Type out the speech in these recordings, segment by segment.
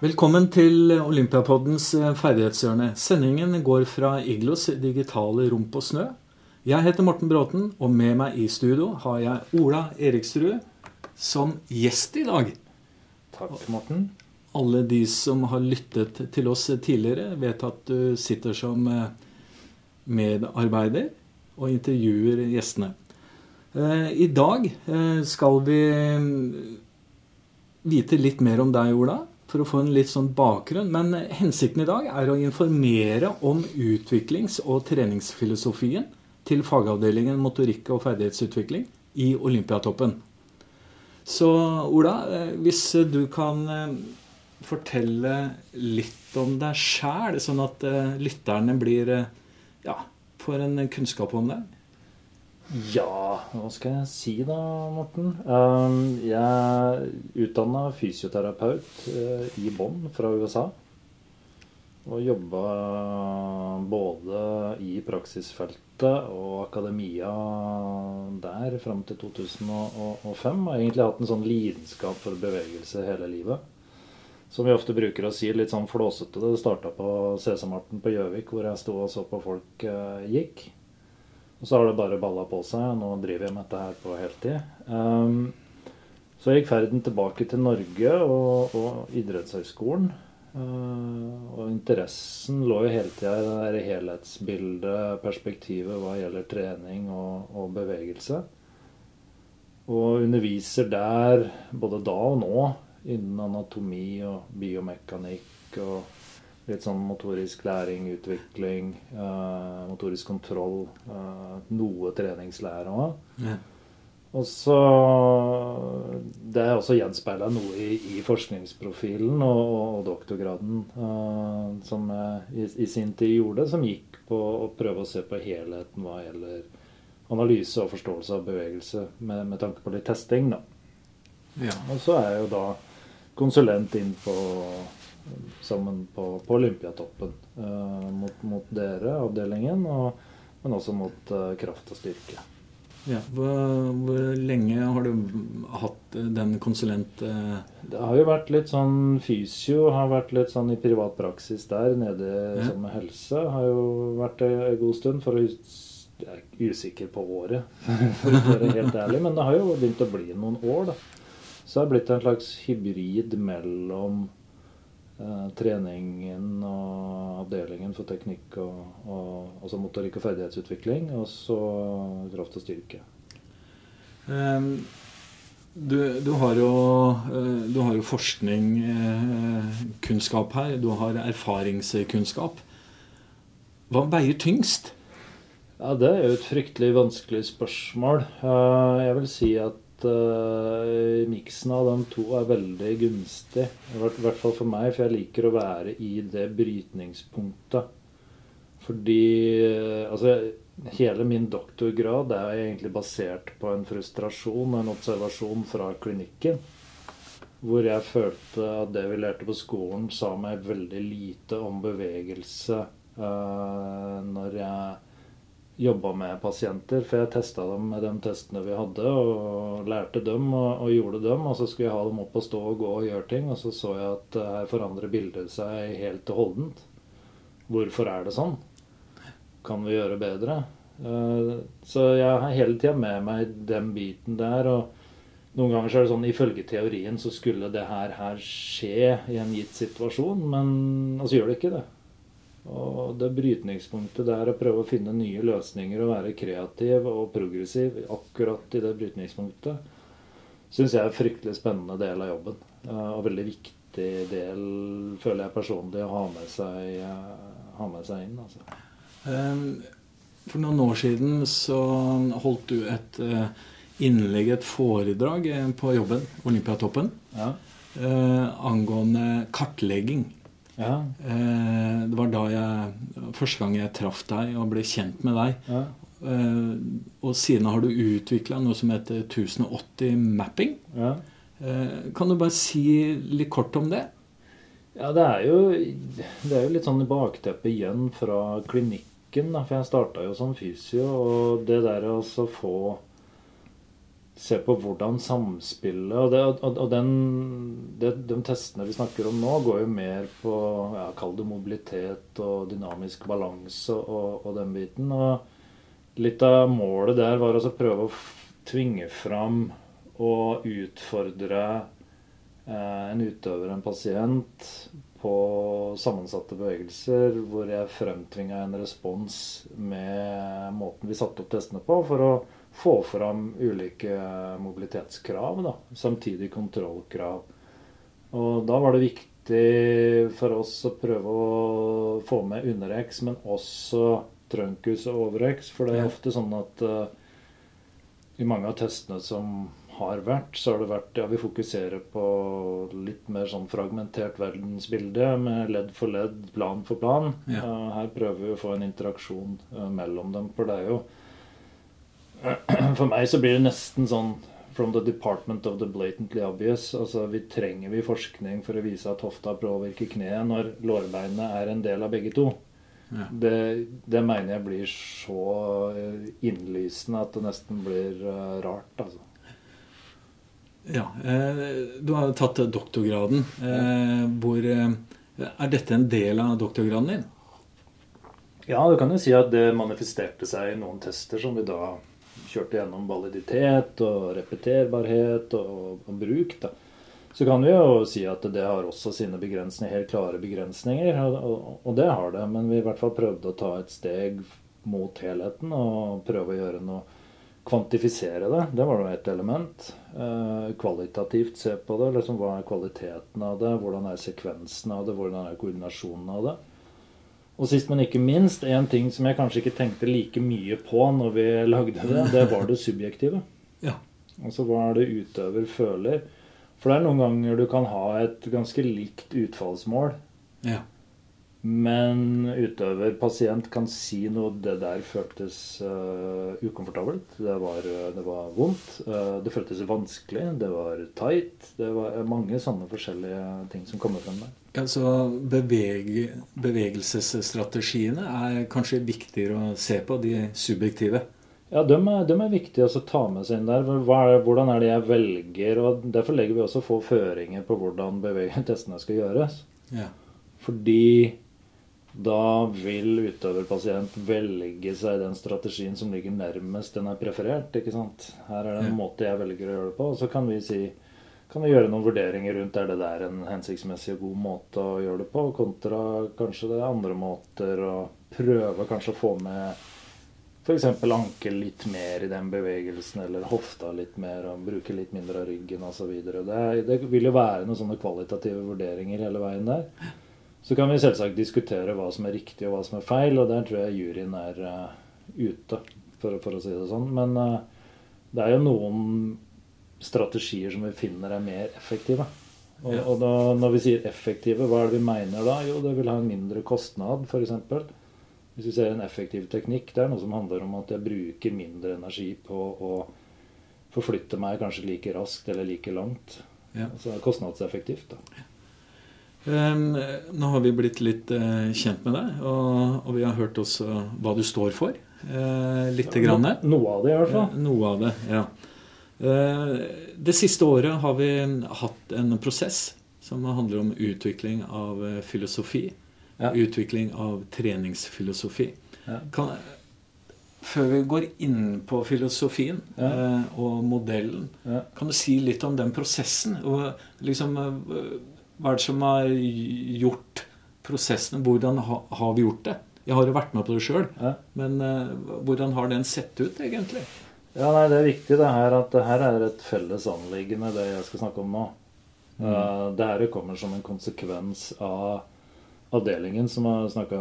Velkommen til Olympiapoddens eh, ferdighetshjørne. Sendingen går fra Iglos digitale rom på snø. Jeg heter Morten Bråten, og med meg i studio har jeg Ola Eriksrud som gjest i dag. Takk, Morten. Alle de som har lyttet til oss tidligere, vet at du sitter som eh, medarbeider og intervjuer gjestene. Eh, I dag skal vi mm, vite litt mer om deg, Ola for å få en litt sånn bakgrunn. Men hensikten i dag er å informere om utviklings- og treningsfilosofien til fagavdelingen motorikk og ferdighetsutvikling i Olympiatoppen. Så Ola, eh, hvis du kan eh, fortelle litt om deg sjæl, sånn at eh, lytterne blir ja, får en kunnskap om deg. Ja, hva skal jeg si da, Morten? Um, jeg er utdanna fysioterapeut uh, i Bonn fra USA. Og jobba både i praksisfeltet og akademia der fram til 2005. Og egentlig hatt en sånn lidenskap for bevegelse hele livet. Som vi ofte bruker å si litt sånn flåsete. Det starta på Sesamarten på Gjøvik, hvor jeg sto og så på folk uh, gikk. Og så har det bare balla på seg. og Nå driver jeg med dette her på heltid. Um, så gikk ferden tilbake til Norge og, og idrettshøyskolen. Uh, og interessen lå jo hele tida i det der helhetsbildet, perspektivet hva gjelder trening og, og, bevegelse. Og underviser der både da og nå innen anatomi og biomekanikk og Litt sånn motorisk læring, utvikling, uh, motorisk kontroll. Uh, noe treningslære òg. Ja. Og så Det er også gjenspeila noe i, i, forskningsprofilen og, og doktorgraden uh, som jeg i, i, sin tid gjorde, som gikk på å prøve å se på helheten hva gjelder analyse og forståelse av bevegelse, med, med tanke på litt testing. da. Ja. Og så er jeg jo da konsulent inn på sammen på, på Olympiatoppen. Uh, mot, mot, dere, avdelingen, og, men også mot uh, kraft og styrke. Ja, hvor, hvor, lenge har du hatt den konsulent... Det har jo vært litt sånn fysio, har vært litt sånn i privat praksis der nede ja. sammen med helse. Har jo vært det en god stund. for å jeg er usikker på året, for å være helt ærlig. Men det har jo begynt å bli noen år, da. Så det har blitt en slags hybrid mellom Eh, treningen og avdelingen for teknikk og, og altså motorikk og ferdighetsutvikling, og så kraft og styrke. Um, du, du, har jo, uh, du har jo forskningskunnskap uh, her. Du har erfaringskunnskap. Hva veier tyngst? Ja, Det er jo et fryktelig vanskelig spørsmål. Jeg vil si at uh, miksen av de to er veldig gunstig. I hvert fall for meg, for jeg liker å være i det brytningspunktet. Fordi uh, altså, hele min doktorgrad er egentlig basert på en frustrasjon, en observasjon fra klinikken. Hvor jeg følte at det vi lærte på skolen, sa meg veldig lite om bevegelse. Uh, når jeg jobba med pasienter. For jeg testa dem med de testene vi hadde, og lærte dem og, og, gjorde dem. Og så skulle jeg ha dem opp og stå og gå og gjøre ting, og så så jeg at her forandrer bildet seg helt og holdent. Hvorfor er det sånn? Kan vi gjøre bedre? Eh, så jeg har hele tida med meg den biten der. og noen ganger så er det sånn ifølge teorien så skulle det her, skje i en gitt situasjon, men altså gjør det ikke det. Og det brytningspunktet der å prøve å finne nye løsninger og være kreativ og progressiv akkurat i det brytningspunktet, syns jeg er en fryktelig spennende del av jobben. Og veldig viktig del, føler jeg personlig, å ha med seg, ha med seg inn. Altså. Ehm, for noen år siden så holdt du et eh, innlegg, et foredrag, eh, på jobben, Olympiatoppen, ja. Eh, angående kartlegging ja. Eh, det var da jeg første gang jeg traff deg og ble kjent med deg. Ja. Eh, og siden har du utvikla noe som heter 1080 mapping. Ja. Eh, kan du bare si litt kort om det? Ja, det er jo, det er jo litt sånn bakteppe igjen fra klinikken. Da, for jeg starta jo som fysio, og det der å få se på hvordan samspillet Og, det, og, og den, det, de testene vi snakker om nå, går jo mer på ja, Kall det mobilitet og dynamisk balanse og, og, den biten. Og litt av målet der var å prøve å tvinge fram og utfordre eh, en utøver, en pasient, på sammensatte bevegelser hvor jeg fremtvinga en respons med måten vi satte opp testene på, for å få fram ulike mobilitetskrav. Da. Samtidig kontrollkrav. Og da var det viktig for oss å prøve å få med under-X, men også trunkus og over-X. For det er ofte sånn at uh, i mange av testene som har vært, så har det vært ja, vi fokuserer på litt mer sånn fragmentert verdensbilde med ledd for ledd, plan for plan. Ja. Uh, her prøver vi å få en interaksjon uh, mellom dem. For det er jo For meg så blir det nesten sånn From the department of the blatantly obvious. Altså, vi Trenger vi forskning for å vise at hofta påvirker kneet når lårbeinet er en del av begge to? Ja. Det, det, mener jeg blir så eh, innlysende at det nesten blir uh, rart. altså. Ja. Eh, du har tatt doktorgraden. Eh, hvor, eh, er dette en del av doktorgraden din? Ja, du kan jo si at det manifesterte seg i noen tester som vi da kjørte gjennom validitet og repeterbarhet og, og bruk, da, så kan vi jo si at det har også sine begrensninger, helt klare begrensninger. Og, og, og, det har det. Men vi i hvert fall prøvde å ta et steg mot helheten og prøve å gjøre noe Kvantifisere det. Det var jo et element. Eh, kvalitativt se på det. Liksom, hva er kvaliteten av det? Hvordan er sekvensen av det? Hvordan er koordinasjonen av det? Og sist, men ikke minst, en ting som jeg kanskje ikke tenkte like mye på når vi lagde det, det var det subjektive. Ja. Altså hva er det utøver føler. For det er noen ganger du kan ha et ganske likt utfallsmål. Ja. Men utøver, pasient, kan si noe Det der føltes uh, ukomfortabelt. Det var, det var vondt. Uh, det føltes vanskelig. Det var tight. Det var mange sånne forskjellige ting som kommer frem der. Ja, så bevege, bevegelsesstrategiene er kanskje viktigere å se på, de subjektive? Ja, de er, de er viktige å ta med seg inn der. Er, hvordan er det jeg velger? og Derfor legger vi også få føringer på hvordan testene skal gjøres. Ja. Fordi da vil utøverpasient velge seg den strategien som ligger nærmest den er preferert. ikke sant? Her er det en ja. måte jeg velger å gjøre det på. Og så kan vi si kan vi gjøre noen vurderinger rundt er det der en hensiktsmessig og god måte å gjøre det på, kontra kanskje det er andre måter å prøve kanskje å få med f.eks. ankel litt mer i den bevegelsen, eller hofta litt mer, og bruke litt mindre av ryggen osv. Det, det vil jo være noen sånne kvalitative vurderinger hele veien der. Så kan vi selvsagt diskutere hva som er riktig og hva som er feil, og der tror jeg juryen er uh, ute, for, for, å si det sånn. Men uh, det er jo noen strategier som vi finner er mer effektive. Og, og da, når vi sier effektive, hva er det vi mener da? Jo, det vil ha en mindre kostnad, f.eks. Hvis vi ser en effektiv teknikk, det er noe som handler om at jeg bruker mindre energi på å forflytte meg kanskje like raskt eller like langt. Ja. Altså kostnadseffektivt. da. Um, nå har vi blitt litt uh, kjent med deg, og, og, vi har hørt også hva du står for. Uh, Litt ja, grann. Noe av det, i hvert fall. Uh, noe av det, ja. Det siste året har vi hatt en prosess som handler om utvikling av filosofi. Ja. Utvikling av treningsfilosofi. Ja. Kan, før vi går inn på filosofien og modellen, kan du si litt om den prosessen? Og liksom hva er det som har gjort prosessen? Hvordan ha, har vi gjort det? Jeg har jo vært med på det sjøl, ja. men hvordan har den sett ut, egentlig? Ja, nei, Det er viktig det her at det her er et felles anliggende, det jeg skal snakke om nå. Mm. Uh, det her kommer som en konsekvens av avdelingen som har snakka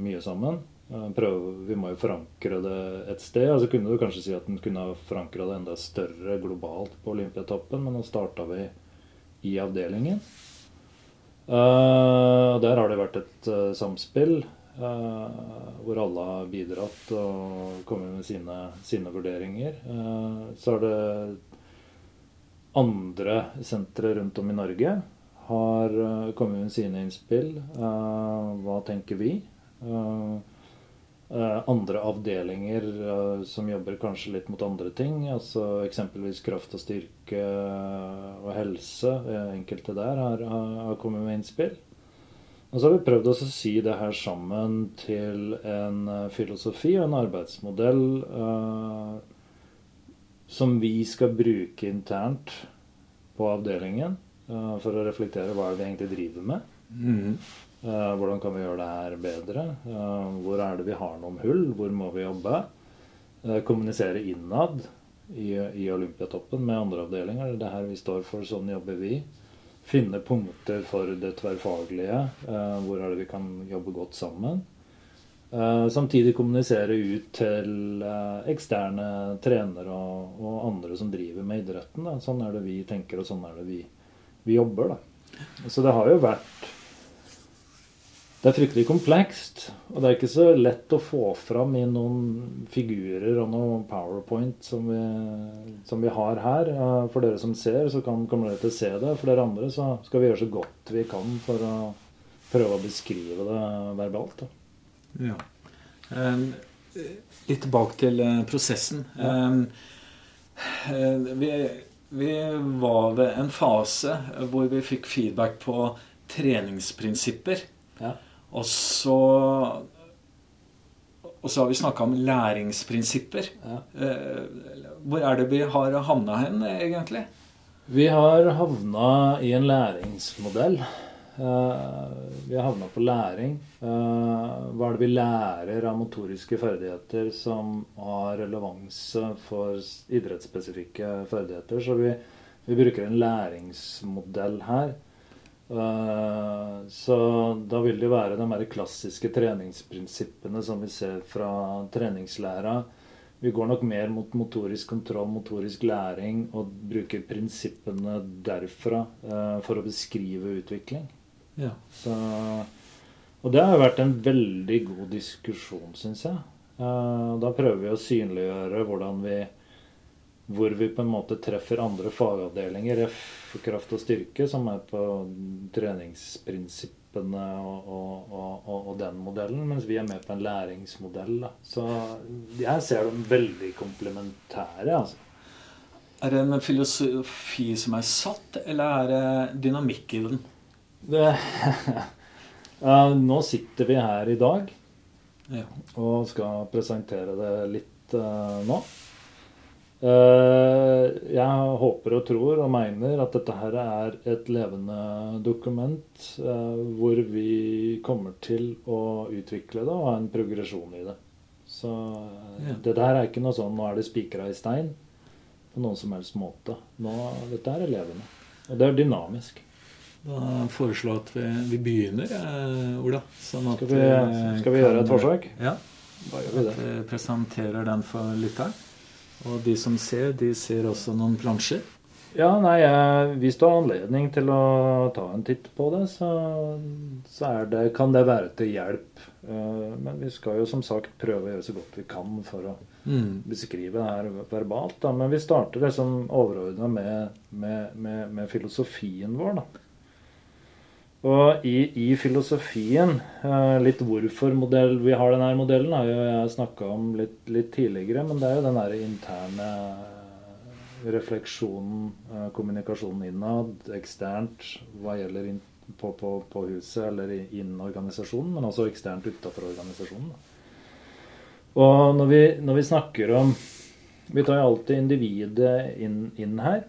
mye sammen. Uh, prøve, vi må jo forankre det et sted. altså kunne du kanskje si at den kunne ha forankra det enda større globalt på Olympiatoppen, men nå starta vi i avdelingen. Uh, der har det vært et uh, samspill hvor alle har bidratt og kommet med sine, sine vurderinger. så er det andre sentre rundt om i Norge har kommet med sine innspill. hva tenker vi? Eh, andre avdelinger eh, som jobber kanskje litt mot andre ting. altså Eksempelvis kraft og styrke og helse. Eh, enkelte der har, har kommet med innspill. Og så har vi prøvd å sy det her sammen til en filosofi og en arbeidsmodell eh, som vi skal bruke internt på avdelingen eh, for å reflektere hva er det vi egentlig driver med. Mm. Uh, hvordan kan vi gjøre det her bedre? Uh, hvor er det vi har noen hull? Hvor må vi jobbe? Uh, kommunisere innad i, i, Olympiatoppen med andre avdelinger. Det er det her vi står for, sånn jobber vi. Finne punkter for det tverrfaglige. hvor er det vi kan jobbe godt sammen? samtidig kommunisere ut til eksterne trenere og, og, andre som driver med idretten. Da. Sånn er det vi tenker, og sånn er det vi, vi jobber. Da. Så det har jo vært det er fryktelig komplekst. Og det er ikke så lett å få fram i noen figurer og noe powerpoint som vi, som vi har her. For dere som ser, så kan, kommer dere til å se det. For dere andre så skal vi gjøre så godt vi kan for å prøve å beskrive det verbalt. Da. Ja. Um, litt tilbake til uh, prosessen. Ja. Um, vi, vi var ved en fase hvor vi fikk feedback på treningsprinsipper. Ja. Og så og så har vi snakka om læringsprinsipper. Ja. Eh, hvor er det vi har havna hen, egentlig? Vi har havna i en læringsmodell. Eh, vi har havna på læring. Eh, hva er det vi lærer av motoriske ferdigheter som har relevanse for idrettsspesifikke ferdigheter? Så vi, vi bruker en læringsmodell her. Eh, så da vil det være de mer klassiske treningsprinsippene som vi ser fra treningslæra. Vi går nok mer mot motorisk kontroll, motorisk læring, og bruker prinsippene derfra uh, for å beskrive utvikling. Ja. Så, og det har vært en veldig god diskusjon, syns jeg. Uh, da prøver vi å synliggjøre hvordan vi hvor vi på en måte treffer andre fagavdelinger, F kraft og styrke, som er på treningsprinsippene og, og, og, og, den modellen, mens vi er med på en læringsmodell. Da. Så jeg ser dem veldig komplementære. altså. Er det en filosofi som er satt, eller er det dynamikk i den? Det, nå sitter vi her i dag ja. og skal presentere det litt uh, nå. Eh, jeg håper og tror og mener at dette her er et levende dokument eh, hvor vi kommer til å utvikle det og ha en progresjon i det. Så eh, ja. det der er ikke noe sånn nå er det spikra i stein på noen som helst måte. Nå, dette er levende. Og det er dynamisk. Da foreslår at vi, vi begynner, Ola. Sånn at, skal, vi, skal vi gjøre et forsøk? Ja. Da gjør vi det. At vi presenterer den for lytteren. Og de som ser, de ser også noen plansjer. Ja, nei, hvis du har anledning til å ta en titt på det, så, så det, kan det være til hjelp. Eh, men vi skal jo som sagt prøve å gjøre så godt vi kan for å mm. beskrive det her verbalt. Da. Men vi starter liksom overordna med, med, med, med, filosofien vår. da. Og i, i, filosofien, eh, litt hvorfor modell, vi har denne modellen, har jo jeg snakka om litt, litt, tidligere. Men det er jo den derre interne refleksjonen, eh, kommunikasjonen innad, eksternt hva gjelder på, på, på, huset eller innen organisasjonen, men også eksternt utafor organisasjonen. Og når vi, når vi, snakker om Vi tar jo alltid individet inn, inn her.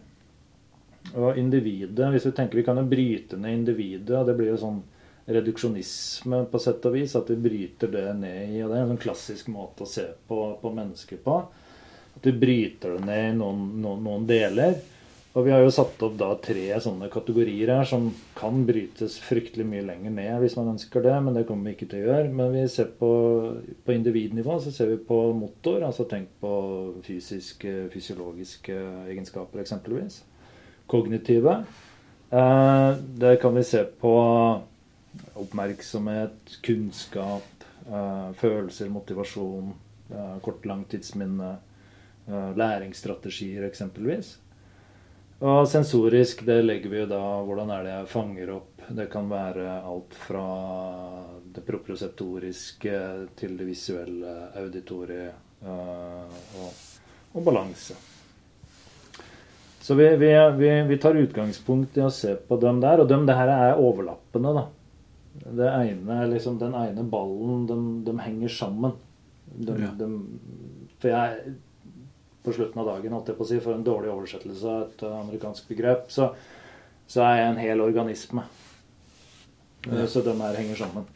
Og individet, hvis vi tenker vi kan jo bryte ned individet, og det blir jo sånn reduksjonisme på sett og vis, at vi bryter det ned i Og det er en sånn klassisk måte å se på, på mennesker på. At vi bryter det ned i noen, noen, noen, deler. Og vi har jo satt opp da tre sånne kategorier her som kan brytes fryktelig mye lenger ned hvis man ønsker det, men det kommer vi ikke til å gjøre. Men vi ser på, på individnivå så ser vi på motor, altså tenk på fysiske, fysiologiske egenskaper eksempelvis kognitive. Eh, der kan vi se på oppmerksomhet, kunnskap, eh, følelser, motivasjon, eh, kort langtidsminne, læringsstrategier eksempelvis. Og sensorisk, det legger vi jo da Hvordan er det jeg fanger opp? Det kan være alt fra det proproseptoriske til det visuelle, auditorie øh, og, og balanse. Så vi, vi, vi, vi, tar utgangspunkt i å se på dem der, og dem det her er overlappende, da. Det ene, liksom, den ene ballen, de, de henger sammen. De, ja. de, for jeg på slutten av dagen, holdt jeg på å si, for en dårlig oversettelse av et amerikansk begrep, så, så er jeg en hel organisme. Ja. Så de her henger sammen.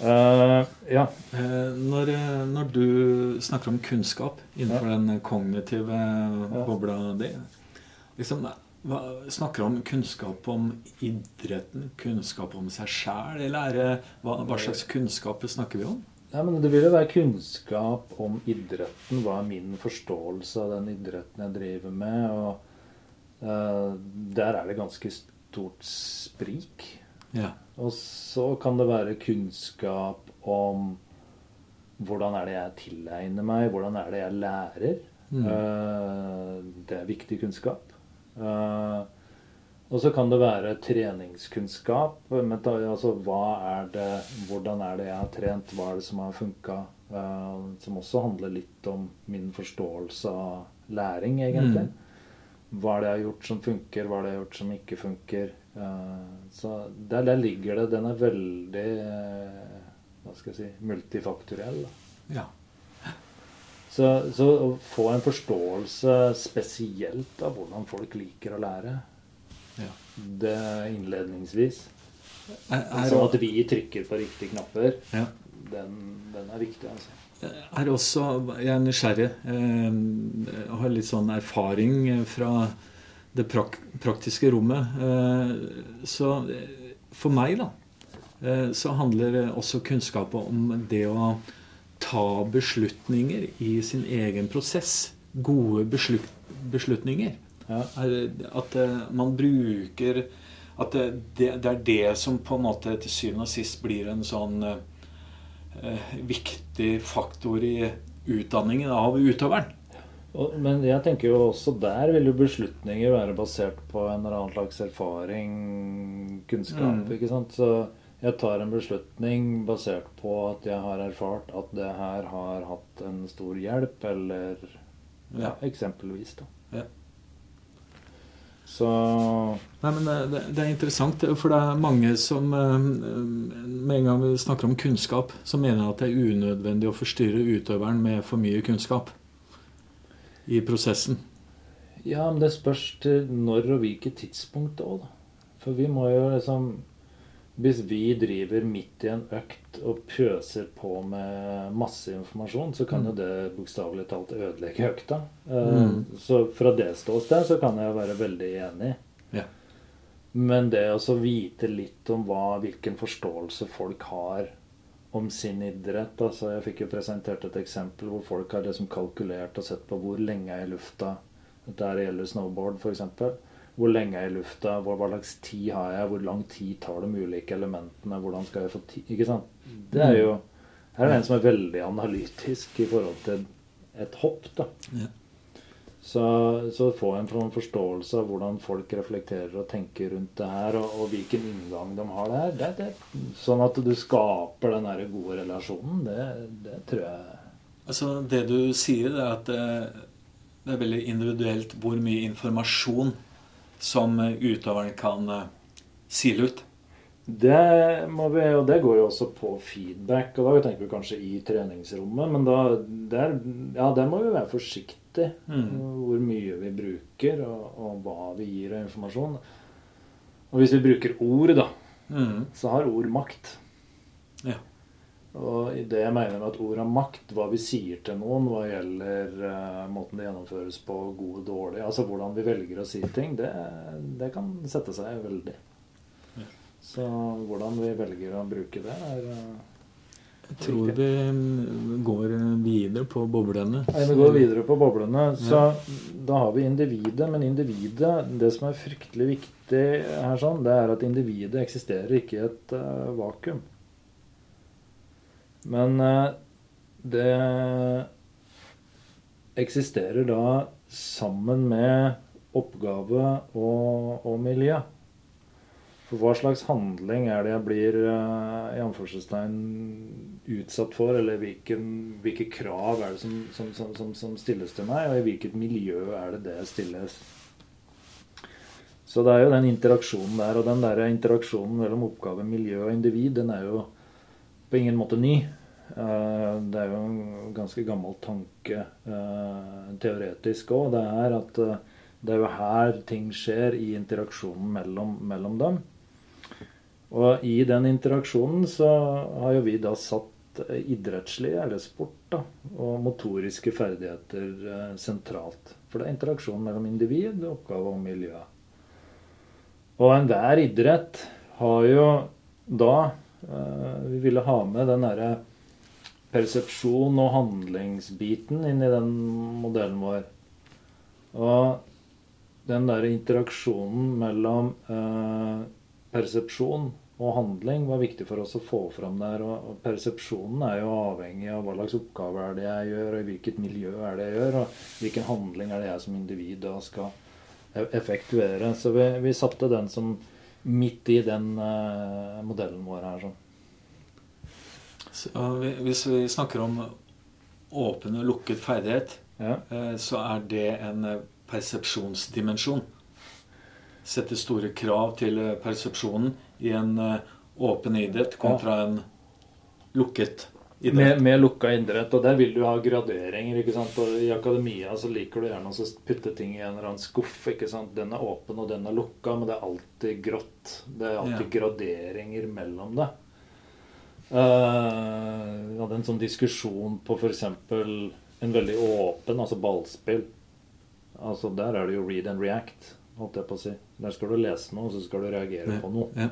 Uh, ja. Uh, når, når, du snakker om kunnskap innenfor ja. den kognitive bobla di liksom, hva, Snakker om kunnskap om idretten, kunnskap om seg sjæl, eller er hva, hva slags kunnskap snakker vi om? Ja, men Det vil jo være kunnskap om idretten. Hva er min forståelse av den idretten jeg driver med? og uh, Der er det ganske stort sprik. Ja. Og så kan det være kunnskap om hvordan er det jeg tilegner meg, hvordan er det jeg lærer. Mm. Uh, det er viktig kunnskap. Uh, og så kan det være treningskunnskap. altså hva er det, Hvordan er det jeg har trent? Hva er det som har funka? Eh, som også handler litt om min forståelse av læring, egentlig. Mm. Hva er det jeg har gjort som funker? Hva er det jeg har gjort som ikke funker? Uh, så der, der, ligger det Den er veldig uh, hva skal jeg si multifaktoriell. Ja. Så, så å få en forståelse spesielt av hvordan folk liker å lære ja. det innledningsvis. Er, er, sånn at vi trykker på riktige knapper, ja. den, den, er viktig. altså. Er også, Jeg er nysgjerrig. Eh, jeg har litt sånn erfaring fra det prak praktiske rommet. Eh, så eh, for meg, da, så handler også kunnskap om det å ta beslutninger i sin egen prosess. Gode beslut beslutninger. Ja. At eh, man bruker At det, det, er det som på en måte til syvende og sist blir en sånn eh, viktig faktor i utdanningen av utøveren. Men jeg tenker jo også der vil jo beslutninger være basert på en eller annen slags erfaring, kunnskap. Mm. ikke sant? Så jeg tar en beslutning basert på at jeg har erfart at det her har hatt en stor hjelp, eller ja, eksempelvis. da. Ja. Så Nei, men det, det, er interessant, for det er mange som eh, Med en gang vi snakker om kunnskap, så mener jeg at det er unødvendig å forstyrre utøveren med for mye kunnskap i prosessen. Ja, men det spørs til når og hvilket tidspunkt òg, da. For vi må jo liksom hvis vi driver midt i en økt og pøser på med masse informasjon, så kan jo mm. det bokstavelig talt ødelegge økta. Eh, mm. Så fra det ståsted så kan jeg være veldig enig. Ja. Men det å vite litt om hva, hvilken forståelse folk har om sin idrett altså Jeg fikk jo presentert et eksempel hvor folk har liksom kalkulert og sett på hvor lenge jeg er i lufta. Dette gjelder snowboard, f.eks. Hvor lenge er jeg i lufta? Hvor, hva slags tid har jeg? Hvor lang tid tar de ulike elementene? Hvordan skal jeg få tid Ikke sant? Det er jo Her er det en som er veldig analytisk i forhold til et hopp. da. Ja. Så, så få en forståelse av hvordan folk reflekterer og tenker rundt det her, og, og hvilken inngang de har der. Det, det, sånn at du skaper den der gode relasjonen, det, det, tror jeg Altså, Det du sier, er at det, det er veldig individuelt hvor mye informasjon som utøveren kan eh, sile ut? Det vi, og det går jo også på feedback. og Da tenker vi kanskje i treningsrommet, men da, der, ja, der må vi være forsiktige. Mm. Hvor mye vi bruker, og, og, hva vi gir av informasjon. Og hvis vi bruker ord, da, mm. så har ord makt. Ja. Og det jeg mener med at ord har makt, hva vi sier til noen hva gjelder uh, måten det gjennomføres på, god og dårlig, altså hvordan vi velger å si ting, det, det kan sette seg veldig. Så hvordan vi velger å bruke det, er uh, jeg tror vi går videre på boblene. Ja, vi går videre på boblene. Så ja. da har vi individet. Men individet, det som er fryktelig viktig her, sånn, det er at individet eksisterer ikke i et uh, vakuum. Men uh, det eksisterer da sammen med oppgave og, og miljø. For hva slags handling er det jeg blir uh, i anførselstegn utsatt for? Eller hvilken, hvilke krav er det som, som, som, som, stilles til meg? Og i hvilket miljø er det det stilles? Så det er jo den interaksjonen der. Og den der interaksjonen mellom oppgave, miljø og individ, den er jo på ingen måte ny. Uh, det er jo en ganske gammel tanke uh, teoretisk òg. Det er at det er jo her ting skjer i interaksjonen mellom, mellom dem. Og i den interaksjonen så har jo vi da satt idrettslige, eller sport, da, og motoriske ferdigheter eh, sentralt. For det er interaksjon mellom individ, oppgave og miljø. Og enhver idrett har jo da eh, Vi ville ha med den derre persepsjon og handlingsbiten inn i den modellen vår. Og den derre interaksjonen mellom eh, persepsjon og handling var viktig for oss å få fram der. Og persepsjonen er jo avhengig av hva slags oppgave er det jeg gjør, og i hvilket miljø er det jeg gjør, og hvilken handling er det jeg som individ da skal e- effektuere. Så vi, vi satte den som midt i den uh, modellen vår her. Så. Så, hvis vi snakker om åpen og lukket ferdighet, ja. uh, så er det en persepsjonsdimensjon setter store krav til eh, persepsjonen i en eh, åpen idrett kontra en lukket idrett. Med, med lukka idrett. Og der vil du ha graderinger. ikke sant? Og I akademia så liker du gjerne å putte ting i en eller annen skuff. ikke sant? Den er åpen, og den er lukka, men det er alltid grått. Det er alltid ja. graderinger mellom det. Uh, vi hadde en sånn diskusjon på f.eks. en veldig åpen, altså ballspill. Altså Der er det jo read and react holdt jeg på å si. Der skal du lese noe, og så skal du reagere ja. på noe. Ja.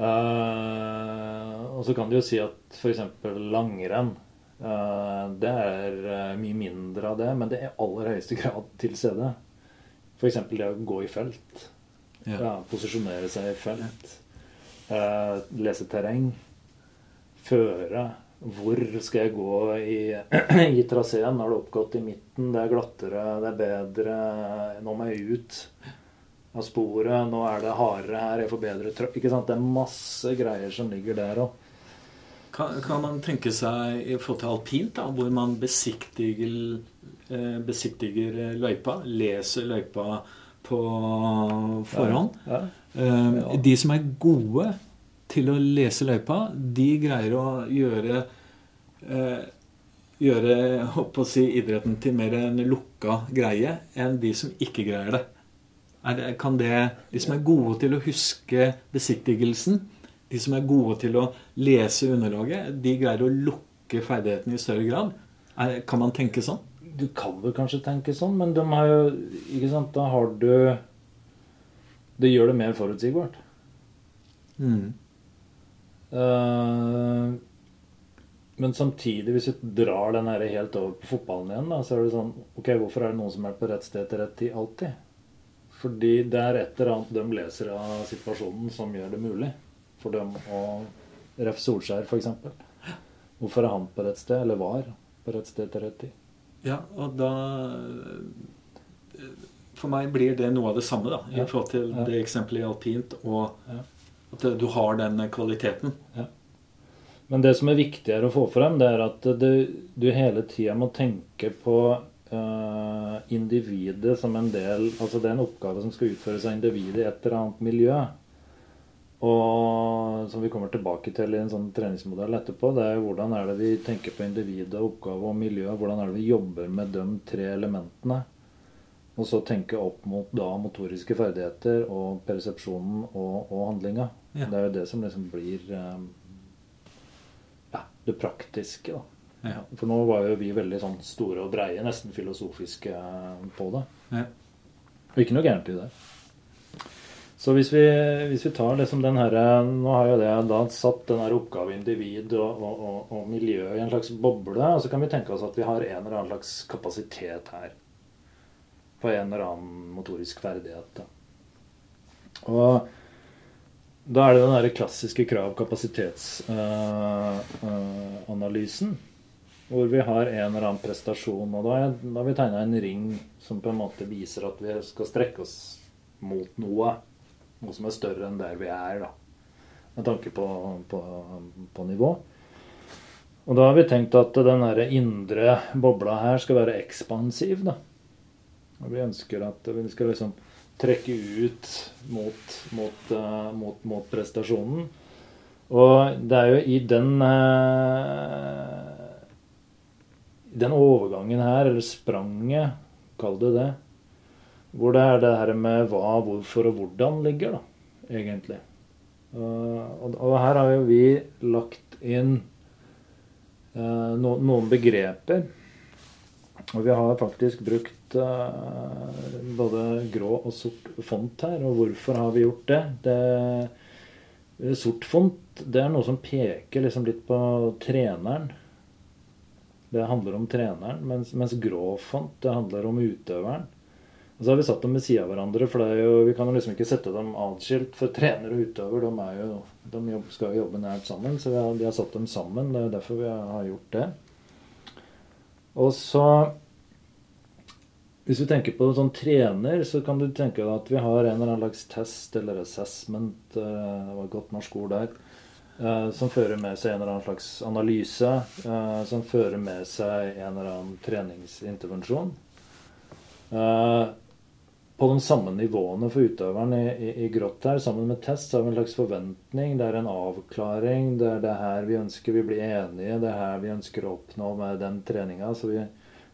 Uh, og så kan du jo si at f.eks. langrenn uh, Det er uh, mye mindre av det, men det er i aller høyeste grad til stede. F.eks. det å gå i felt. Ja. ja posisjonere seg i felt. lese terreng. Føre hvor skal jeg gå i, i traseen? Har det oppgått i midten, det er glattere, det er bedre. Nå må jeg ut av sporet. Nå er det hardere her, jeg får bedre trøkk. Ikke sant? Det er masse greier som ligger der òg. Kan, kan, man tenke seg i forhold til alpint, da, hvor man besiktiger, eh, besiktiger løypa, leser løypa på forhånd? Ja, ja. Eh, de som er gode til å lese løypa, de greier å gjøre eh, gjøre å si, idretten til mer en lukka greie enn de som ikke greier det. Det. Kan det De som er gode til å huske besiktigelsen, de som er gode til å lese underlaget, de greier å lukke ferdighetene i større grad. Er, kan man tenke sånn? Du kan vel kanskje tenke sånn, men de har jo ikke sant, Da har du Det gjør det mer forutsigbart. Mm. Uh, men samtidig, hvis vi drar den her helt over på fotballen igjen, da, så er det sånn Ok, hvorfor er det noen som er på rett sted til rett tid alltid? Fordi det er et eller annet de leser av situasjonen som gjør det mulig for dem å Ref. Solskjær, f.eks. Hvorfor er han på rett sted, eller var på rett sted til rett tid? Ja, og da For meg blir det noe av det samme, da, i forhold til ja. det eksempelet i alpint og ja at du har den kvaliteten. Ja. Men det som er viktigere å få frem, det er at du, du hele tida må tenke på individet som en del Altså det er en oppgave som skal utføres av individet i et eller annet miljø. Og som vi kommer tilbake til i en sånn treningsmodell etterpå, det er hvordan er det vi tenker på individet, oppgave og miljø. Hvordan er det vi jobber med de tre elementene. Og så tenke opp mot da motoriske ferdigheter og persepsjonen og, og handlinga. Ja. Det er jo det som liksom blir um, ja, det praktiske, da. Ja. For nå var jo vi veldig sånn store og breie, nesten filosofiske eh, på det. Ja. Og ikke noe gærent i det. Så hvis vi, hvis vi tar liksom den her, Nå har jo det da satt den her oppgave individ og, og, og, og miljø i en slags boble. Og så kan vi tenke oss at vi har en eller annen slags kapasitet her. På en eller annen motorisk ferdighet. Og da er det den der klassiske krav-kapasitetsanalysen. Øh, uh, hvor vi har en eller annen prestasjon. Og da har, vi tegna en ring som på en måte viser at vi skal strekke oss mot noe. Noe som er større enn der vi er, da. Med tanke på, på, på nivå. Og da har vi tenkt at den indre bobla her skal være ekspansiv, da. Og vi ønsker at vi skal liksom trekke ut mot, mot, uh, mot, mot prestasjonen. Og det er jo i den uh, den overgangen her, eller spranget, kall det det, hvor det er det her med hva, hvorfor og hvordan ligger, da, egentlig. Og, og her har jo vi lagt inn no, noen begreper. Og vi har faktisk brukt uh, både grå og sort font her. Og hvorfor har vi gjort det? det sort font det er noe som peker liksom litt på treneren. Det handler om treneren, mens, mens grå font det handler om utøveren. Og så har vi satt dem ved sida av hverandre, for jo, vi kan jo liksom ikke sette dem atskilt. For trener og utøver de, jo, de skal jo jobbe nært sammen, så vi har, vi har, satt dem sammen. Det er derfor vi har gjort det. Og så Hvis vi tenker på sånn trener, så kan du tenke deg at vi har en eller annen slags test eller assessment, eh, det var et godt norsk ord der, som fører med seg en eller annen slags analyse. Eh, som fører med seg en eller annen treningsintervensjon. Eh, på de samme nivåene for utøveren i, i, i, grått her, sammen med test, så har vi en slags forventning. Det er en avklaring. Det er det her vi ønsker vi blir enige. Det er her vi ønsker å oppnå med den treninga. Så vi,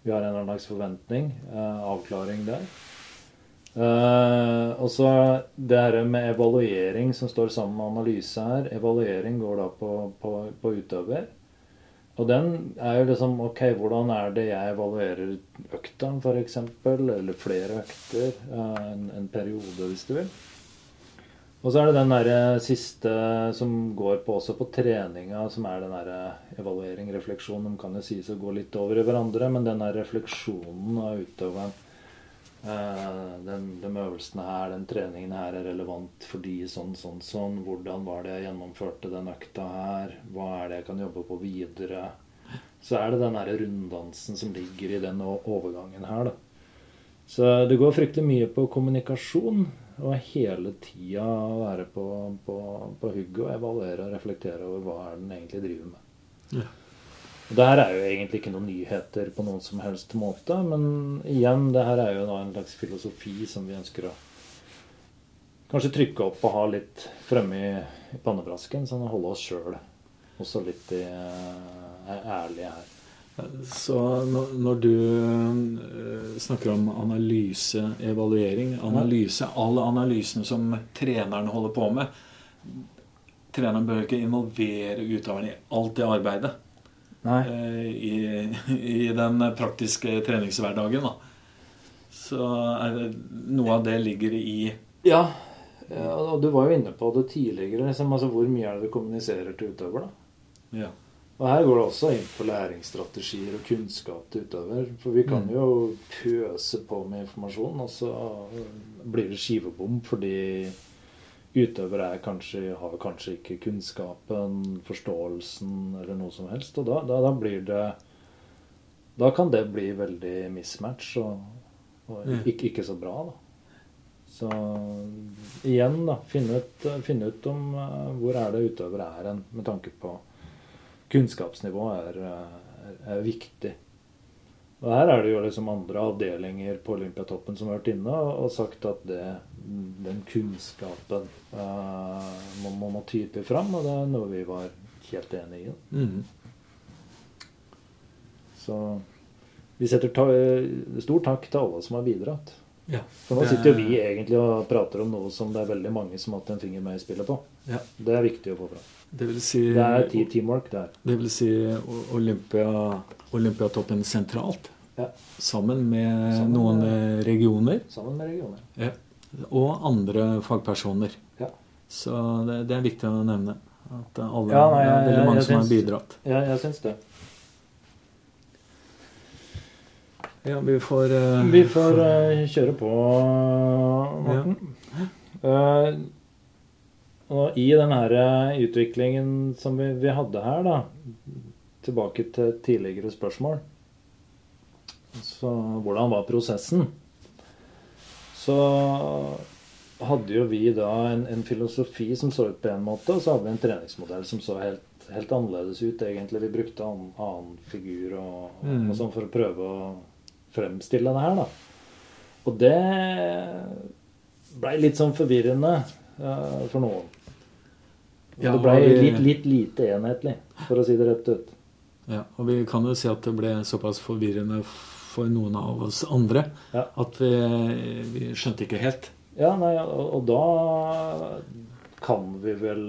vi, har en eller annen slags forventning. avklaring der. Uh, og så det her med evaluering som står sammen med analyse her. Evaluering går da på, på, på, utøver. Og den er jo liksom Ok, hvordan er det jeg evaluerer økta, f.eks.? Eller flere økter. Uh, en, en, periode, hvis du vil. Og så er det den der siste som går på også på treninga, som er den der evaluering, refleksjon. De kan jo sies å gå litt over i hverandre, men den der refleksjonen av utøveren Eh, den, de øvelsene her, den treningen her er relevant for de sånn, sånn, sånn. Hvordan var det jeg gjennomførte den økta her? Hva er det jeg kan jobbe på videre? Så er det den her runddansen som ligger i den overgangen her, da. Så det går fryktelig mye på kommunikasjon. Og hele tida være på, på, på hugget og evaluere og reflektere over hva er den egentlig driver med. Ja. Det her er jo egentlig ikke noen nyheter på noen som helst måte. Men igjen, det her er jo en slags filosofi som vi ønsker å kanskje trykke opp og ha litt fremme i, i pannebrasken. Sånn å holde oss sjøl også litt i, uh, ærlige her. Så når du uh, snakker om analyse, evaluering Analyse, alle analysene som treneren holder på med Treneren bør ikke involvere utøveren i alt det arbeidet. Eh, i, i, den praktiske treningshverdagen. Da. Så det, noe av det ligger i Ja, og du var jo inne på det tidligere. Liksom, altså, hvor mye er det du kommuniserer til utøver? da? Ja. Og her går det også inn på læringsstrategier og kunnskap til utøver. For vi kan mm. jo pøse på med informasjon, og så blir det skivebom fordi utøvere kanskje, har kanskje ikke kunnskapen, forståelsen eller noe som helst. Og da, da, da blir det Da kan det bli veldig mismatch og, og mm. ikke, ikke, så bra, da. Så igjen, da. Finne ut, finne ut om uh, hvor er det utøvere er hen, med tanke på kunnskapsnivå er, er, er viktig. Og her er det jo liksom andre avdelinger på Olympiatoppen som har vært inne og sagt at det, den kunnskapen uh, må, man må type fram, og det er noe vi var helt enig i. Mm. Så vi setter ta stor takk til alle som har bidratt. Ja, For nå sitter jo vi egentlig og prater om noe som det er veldig mange som har hatt en finger med i spillet på. Ja. Det er viktig å få fram. Det, si, det er teamwork der. Det vil si Olympia, Olympiatoppen sentralt? Ja. Sammen med sammen noen med, regioner. Sammen med regioner. Ja. Og andre fagpersoner. Ja. Så det, det, er viktig å nevne. At alle, ja, nei, jeg, det er veldig mange jeg, jeg som har bidratt. Ja, jeg syns det. Ja, vi får uh, Vi får uh, kjøre på, Morten. Ja. Uh, og i den her utviklingen som vi, vi, hadde her, da tilbake til tidligere spørsmål. Så hvordan var prosessen? Så hadde jo vi da en, en, filosofi som så ut på en måte, og så hadde vi en treningsmodell som så helt, helt annerledes ut, egentlig. Vi brukte annen, annen figur og, mm. og, sånn for å prøve å fremstille det her, da. Og det blei litt sånn forvirrende uh, for noen. Ja, det blei litt, litt, lite enhetlig, for å si det rett ut. Ja, og vi kan jo si at det ble såpass forvirrende for noen av oss andre ja. at vi, vi skjønte ikke helt. Ja, nei, og, og, da kan vi vel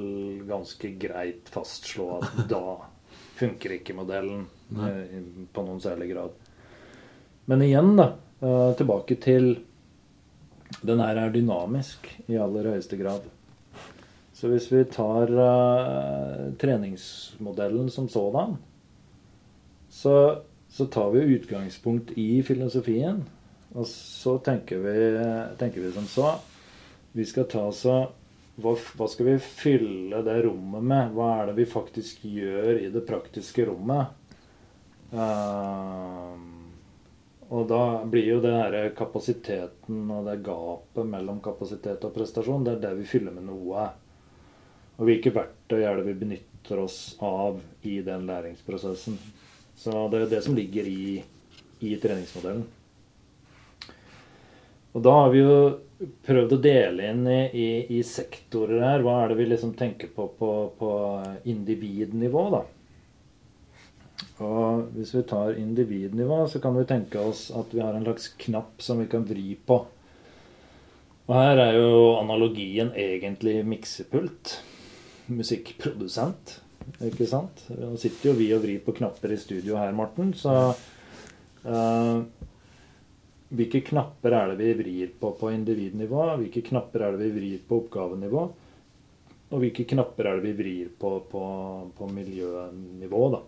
ganske greit fastslå at da funker ikke modellen eh, på noen særlig grad. Men igjen, da. Eh, tilbake til Den her er dynamisk i aller høyeste grad. Så hvis vi tar uh, treningsmodellen som sådan, så, så tar vi utgangspunkt i filosofien og så tenker vi, tenker vi som så Vi skal ta så hva, hva, skal vi fylle det rommet med? Hva er det vi faktisk gjør i det praktiske rommet? Uh, og da blir jo det her kapasiteten og det gapet mellom kapasitet og prestasjon, det er det vi fyller med noe. Og hvilke verktøy er det vi benytter oss av i den læringsprosessen? Så det er det som ligger i, i treningsmodellen. Og da har vi jo prøvd å dele inn i, i, i sektorer her. Hva er det vi liksom tenker på på, på individnivå, da? Og hvis vi tar individnivå, så kan vi tenke oss at vi har en slags knapp som vi kan vri på. Og her er jo analogien egentlig miksepult. Musikkprodusent, ikke sant? Nå sitter jo vi og vrir på knapper i studio her, Morten, så uh, hvilke knapper er det vi vrir på på individnivå? Hvilke knapper er det vi vrir på oppgavenivå? Og hvilke knapper er det vi vrir på, på, på miljønivå? da?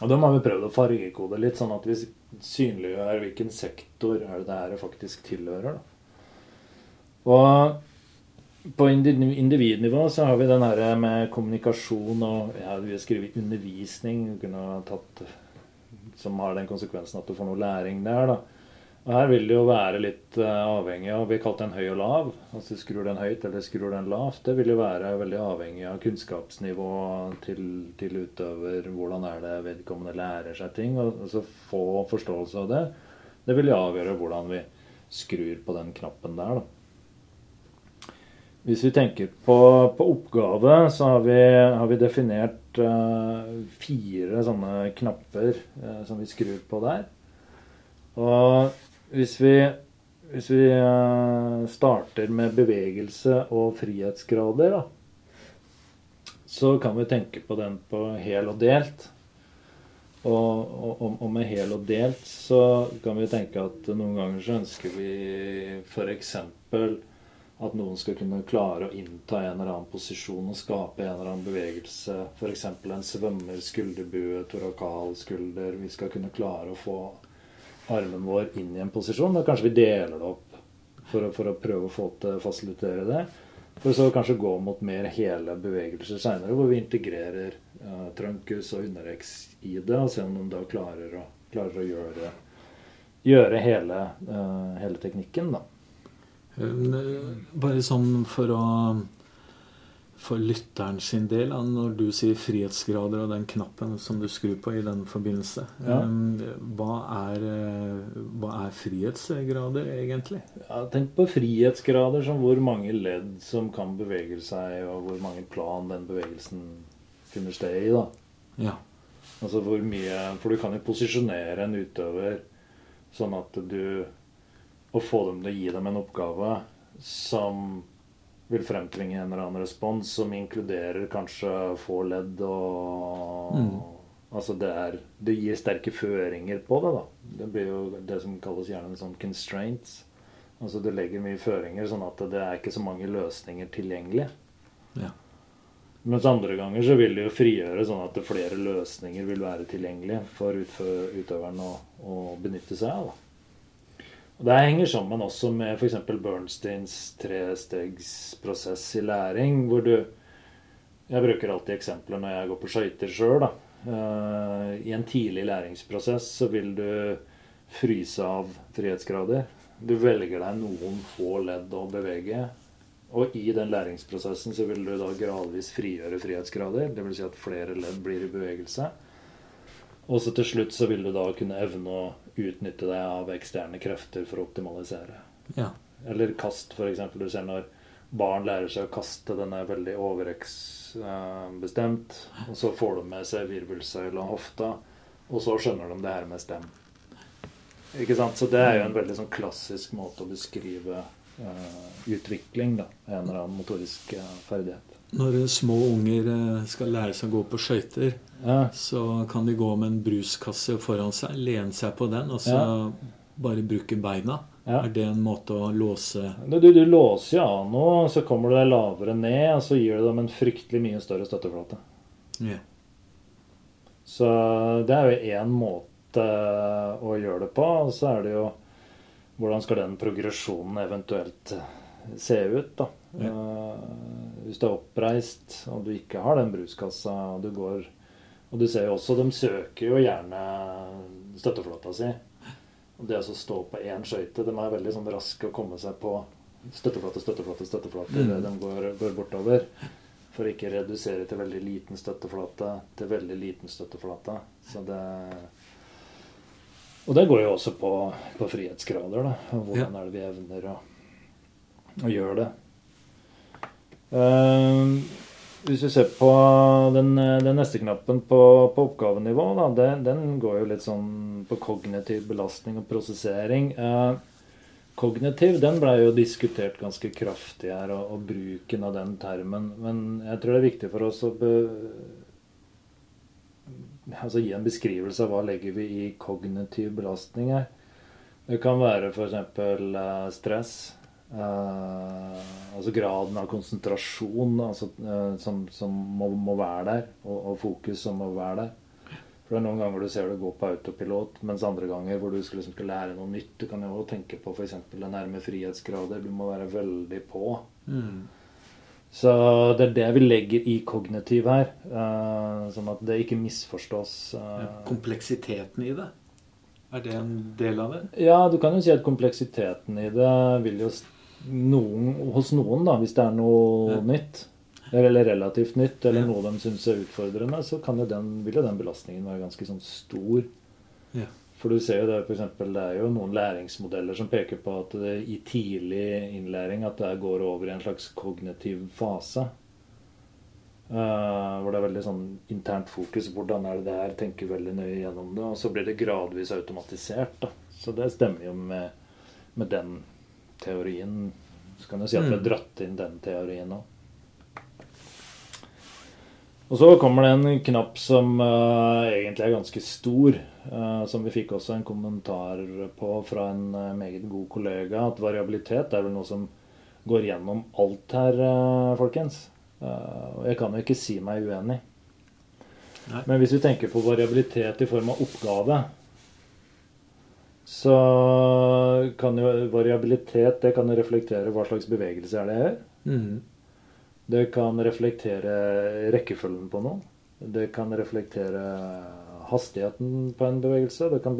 Og Da må vi prøve å fargekode litt, sånn at vi synliggjør hvilken sektor er det det her faktisk tilhører. da. Og på individnivå så har vi den her med kommunikasjon og ja, Vi skrevet undervisning, tatt, som har den konsekvensen at du får noe læring der. da. Og Her vil det jo være litt uh, avhengig av Vi har kalt den høy og lav. Altså Skrur den høyt eller skrur den lavt. Det vil jo være veldig avhengig av kunnskapsnivå til, til utøver. Hvordan er det vedkommende lærer seg ting. Og altså få forståelse av det. Det vil jo avgjøre hvordan vi skrur på den knappen der, da. Hvis vi tenker på, på oppgave, så har vi, har vi definert uh, fire sånne knapper uh, som vi skrur på der. Og hvis vi, hvis vi uh, starter med bevegelse og frihetsgrader, da, så kan vi tenke på den på hel og delt. Og, og, og, med hel og delt så kan vi tenke at noen ganger så ønsker vi f.eks. at noen skal kunne klare å innta en eller annen posisjon og skape en eller annen bevegelse. F.eks. en svømmer, skulderbue, torakal skulder. Vi skal kunne klare å få armen vår inn i en posisjon. Og kanskje vi deler det opp for å, for å prøve å få til fasilitere det. For så kanskje gå mot mer hele bevegelser seinere, hvor vi integrerer uh, trunkus og underrex i det, og se om de da klarer å, klarer å gjøre, gjøre hele, uh, hele teknikken, da. Eh, bare sånn for å for lytteren sin del, når du sier frihetsgrader og den knappen som du skrur på i den forbindelse. Ja. Hva, er, eh, hva, er, frihetsgrader, egentlig? Ja, tenk på frihetsgrader som hvor mange ledd som kan bevege seg, og hvor mange plan den bevegelsen finner sted i. da. Ja. Altså hvor mye For du kan jo posisjonere en utøver sånn at du Å få dem til å gi dem en oppgave som vil fremtvinge en eller annen respons som inkluderer kanskje få ledd og mm. Altså det, er, det gir sterke føringer på det. da. Det blir jo det som kalles gjerne en sånn constraints. Altså du legger mye føringer, sånn at det er ikke så mange løsninger tilgjengelig. Ja. Mens andre ganger så vil det jo frigjøre sånn at flere løsninger vil være tilgjengelige for utøveren å, å benytte seg av. da. Det henger sammen også med f.eks. Bernsteins trestegsprosess i læring, hvor du Jeg bruker alltid eksempler når jeg går på skøyter sjøl. Eh, I en tidlig læringsprosess så vil du fryse av frihetsgrader. Du velger deg noen få ledd å bevege. Og i den læringsprosessen så vil du da gradvis frigjøre frihetsgrader. Dvs. Si at flere ledd blir i bevegelse. Og så til slutt så vil du da kunne evne å utnytte deg av eksterne krefter for å optimalisere. Ja. Eller kast, f.eks. Du ser når barn lærer seg å kaste, den er veldig overvektsbestemt. Og så får de med seg virvelsøyla og hofta, og så skjønner de det her med stem. Ikke sant? Så det er jo en veldig sånn klassisk måte å beskrive uh, utvikling, da. En eller annen motorisk uh, ferdighet. Når små unger eh, skal lære seg å gå på skøyter, Ja. så kan de gå med en bruskasse foran seg, lene seg på den, og så Ja. bare bruke beina. Ja. Er det en måte å låse Du, du, du låser jo av noe, så kommer du deg lavere ned, og så gir du dem en fryktelig mye større støtteflate. Ja. Så det er jo én måte å gjøre det på. Og så er det jo hvordan skal den progresjonen eventuelt se ut, da. Eh, hvis du er oppreist og du ikke har den bruskassa, og du går Og du ser jo også, de søker jo gjerne støtteflata si. Og det å stå på én skøyte De er veldig sånn raske å komme seg på støtteflate, støtteflate, støtteflate Mm. de går, går bortover. For å ikke redusere til veldig liten støtteflate til veldig liten støtteflate. Så det Og det går jo også på, på frihetsgrader, da. Hvordan er det vi evner å, å gjør det. Uh, hvis vi ser på den, den neste knappen på, på oppgavenivå, da, den, den går jo litt sånn på kognitiv belastning og prosessering. Eh, kognitiv den ble jo diskutert ganske kraftig her, og, og bruken av den termen. Men jeg tror det er viktig for oss å be, altså gi en beskrivelse av hva legger vi i kognitiv belastning her. Det kan være f.eks. Uh, stress. Eh, altså graden av konsentrasjon altså, eh, som, som må, må være der, og, og fokus som må være der. For det er noen ganger du ser det gå på autopilot, mens andre ganger hvor du skal, liksom, skal lære noe nytt. Du kan jo tenke på f.eks. det nærme frihetsgrader. Du må være veldig på. Mm. Så det er det vi legger i kognitiv her. eh, sånn at det ikke misforstås. Ja, Kompleksiteten i det. Er det en del av det? Ja, du kan jo si at kompleksiteten i det vil jo noen, hos noen, da, hvis det er noe Ja. nytt, eller relativt nytt, eller Ja. noe de syns er utfordrende, så kan jo den, vil jo den belastningen være ganske sånn stor. Ja. For du ser jo det, for eksempel, det er jo noen læringsmodeller som peker på at det, i tidlig innlæring at det går over i en slags kognitiv fase. Uh, hvor det er veldig sånn internt fokus. Hvordan er det det her? Tenker veldig nøye gjennom det. Og så blir det gradvis automatisert. da. Så det stemmer jo med, med den teorien. Så kan du si at vi har Mm. dratt inn den teorien òg. Og så kommer det en knapp som uh, egentlig er ganske stor. uh, som vi fikk også en kommentar på fra en uh, meget god kollega. At variabilitet er vel noe som går gjennom alt her, folkens. Og jeg kan jo ikke si meg uenig. Nei. Men hvis vi tenker på variabilitet i form av oppgave, så kan jo variabilitet det kan reflektere hva slags bevegelse er det her. Mm. Det kan reflektere rekkefølgen på noe. Det kan reflektere hastigheten på en bevegelse. Det kan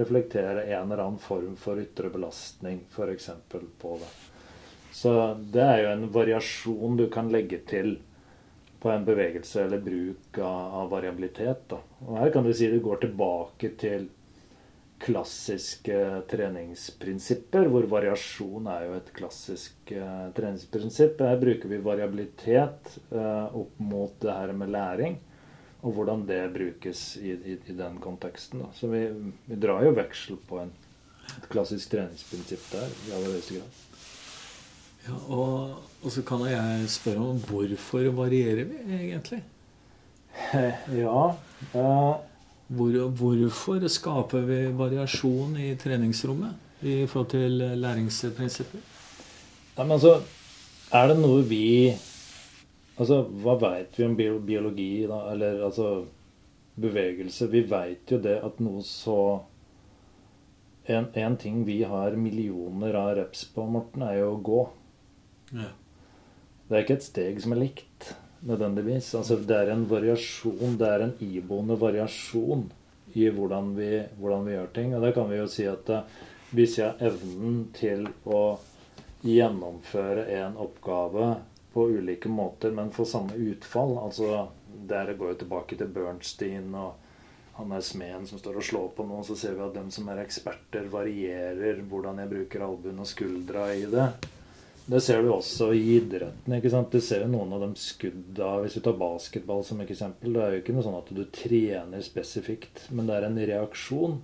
reflektere en eller annen form for ytre belastning, f.eks. på det. Så det er jo en variasjon du kan legge til på en bevegelse eller bruk av, av variabilitet. Da. Og her kan du si det går tilbake til klassiske treningsprinsipper, hvor variasjon er jo et klassisk eh, treningsprinsipp. Her bruker vi variabilitet eh, opp mot det her med læring, og hvordan det brukes i, i, i den konteksten. Da. Så vi, vi drar jo veksel på en, et klassisk treningsprinsipp der i aller høyeste grad. Ja, og, og så kan jeg spørre om hvorfor varierer vi egentlig? Ja, eh, Hvor, hvorfor skaper vi variasjon i treningsrommet i forhold til læringsprinsipper? Nei, men altså, er det noe vi Altså, hva veit vi om biologi, da? Eller altså bevegelse? Vi veit jo det at noe så en, en ting vi har millioner av reps på, Morten, er jo å gå. Ja. Det er ikke et steg som er likt. Nødvendigvis. Altså Det er en variasjon, det er en iboende variasjon i hvordan vi, hvordan vi gjør ting. Og da kan vi jo si at uh, hvis jeg har evnen til å gjennomføre en oppgave på ulike måter, men få samme utfall altså Der går jo tilbake til Bernstein og han er smeden som står og slår på noe. Så ser vi at dem som er eksperter, varierer hvordan jeg bruker albuen og skuldra i det. Det ser du også i idretten. ikke sant? Du ser jo noen av de skudda Hvis vi tar basketball som eksempel. Det er jo ikke noe sånn at du trener spesifikt, men det er en reaksjon.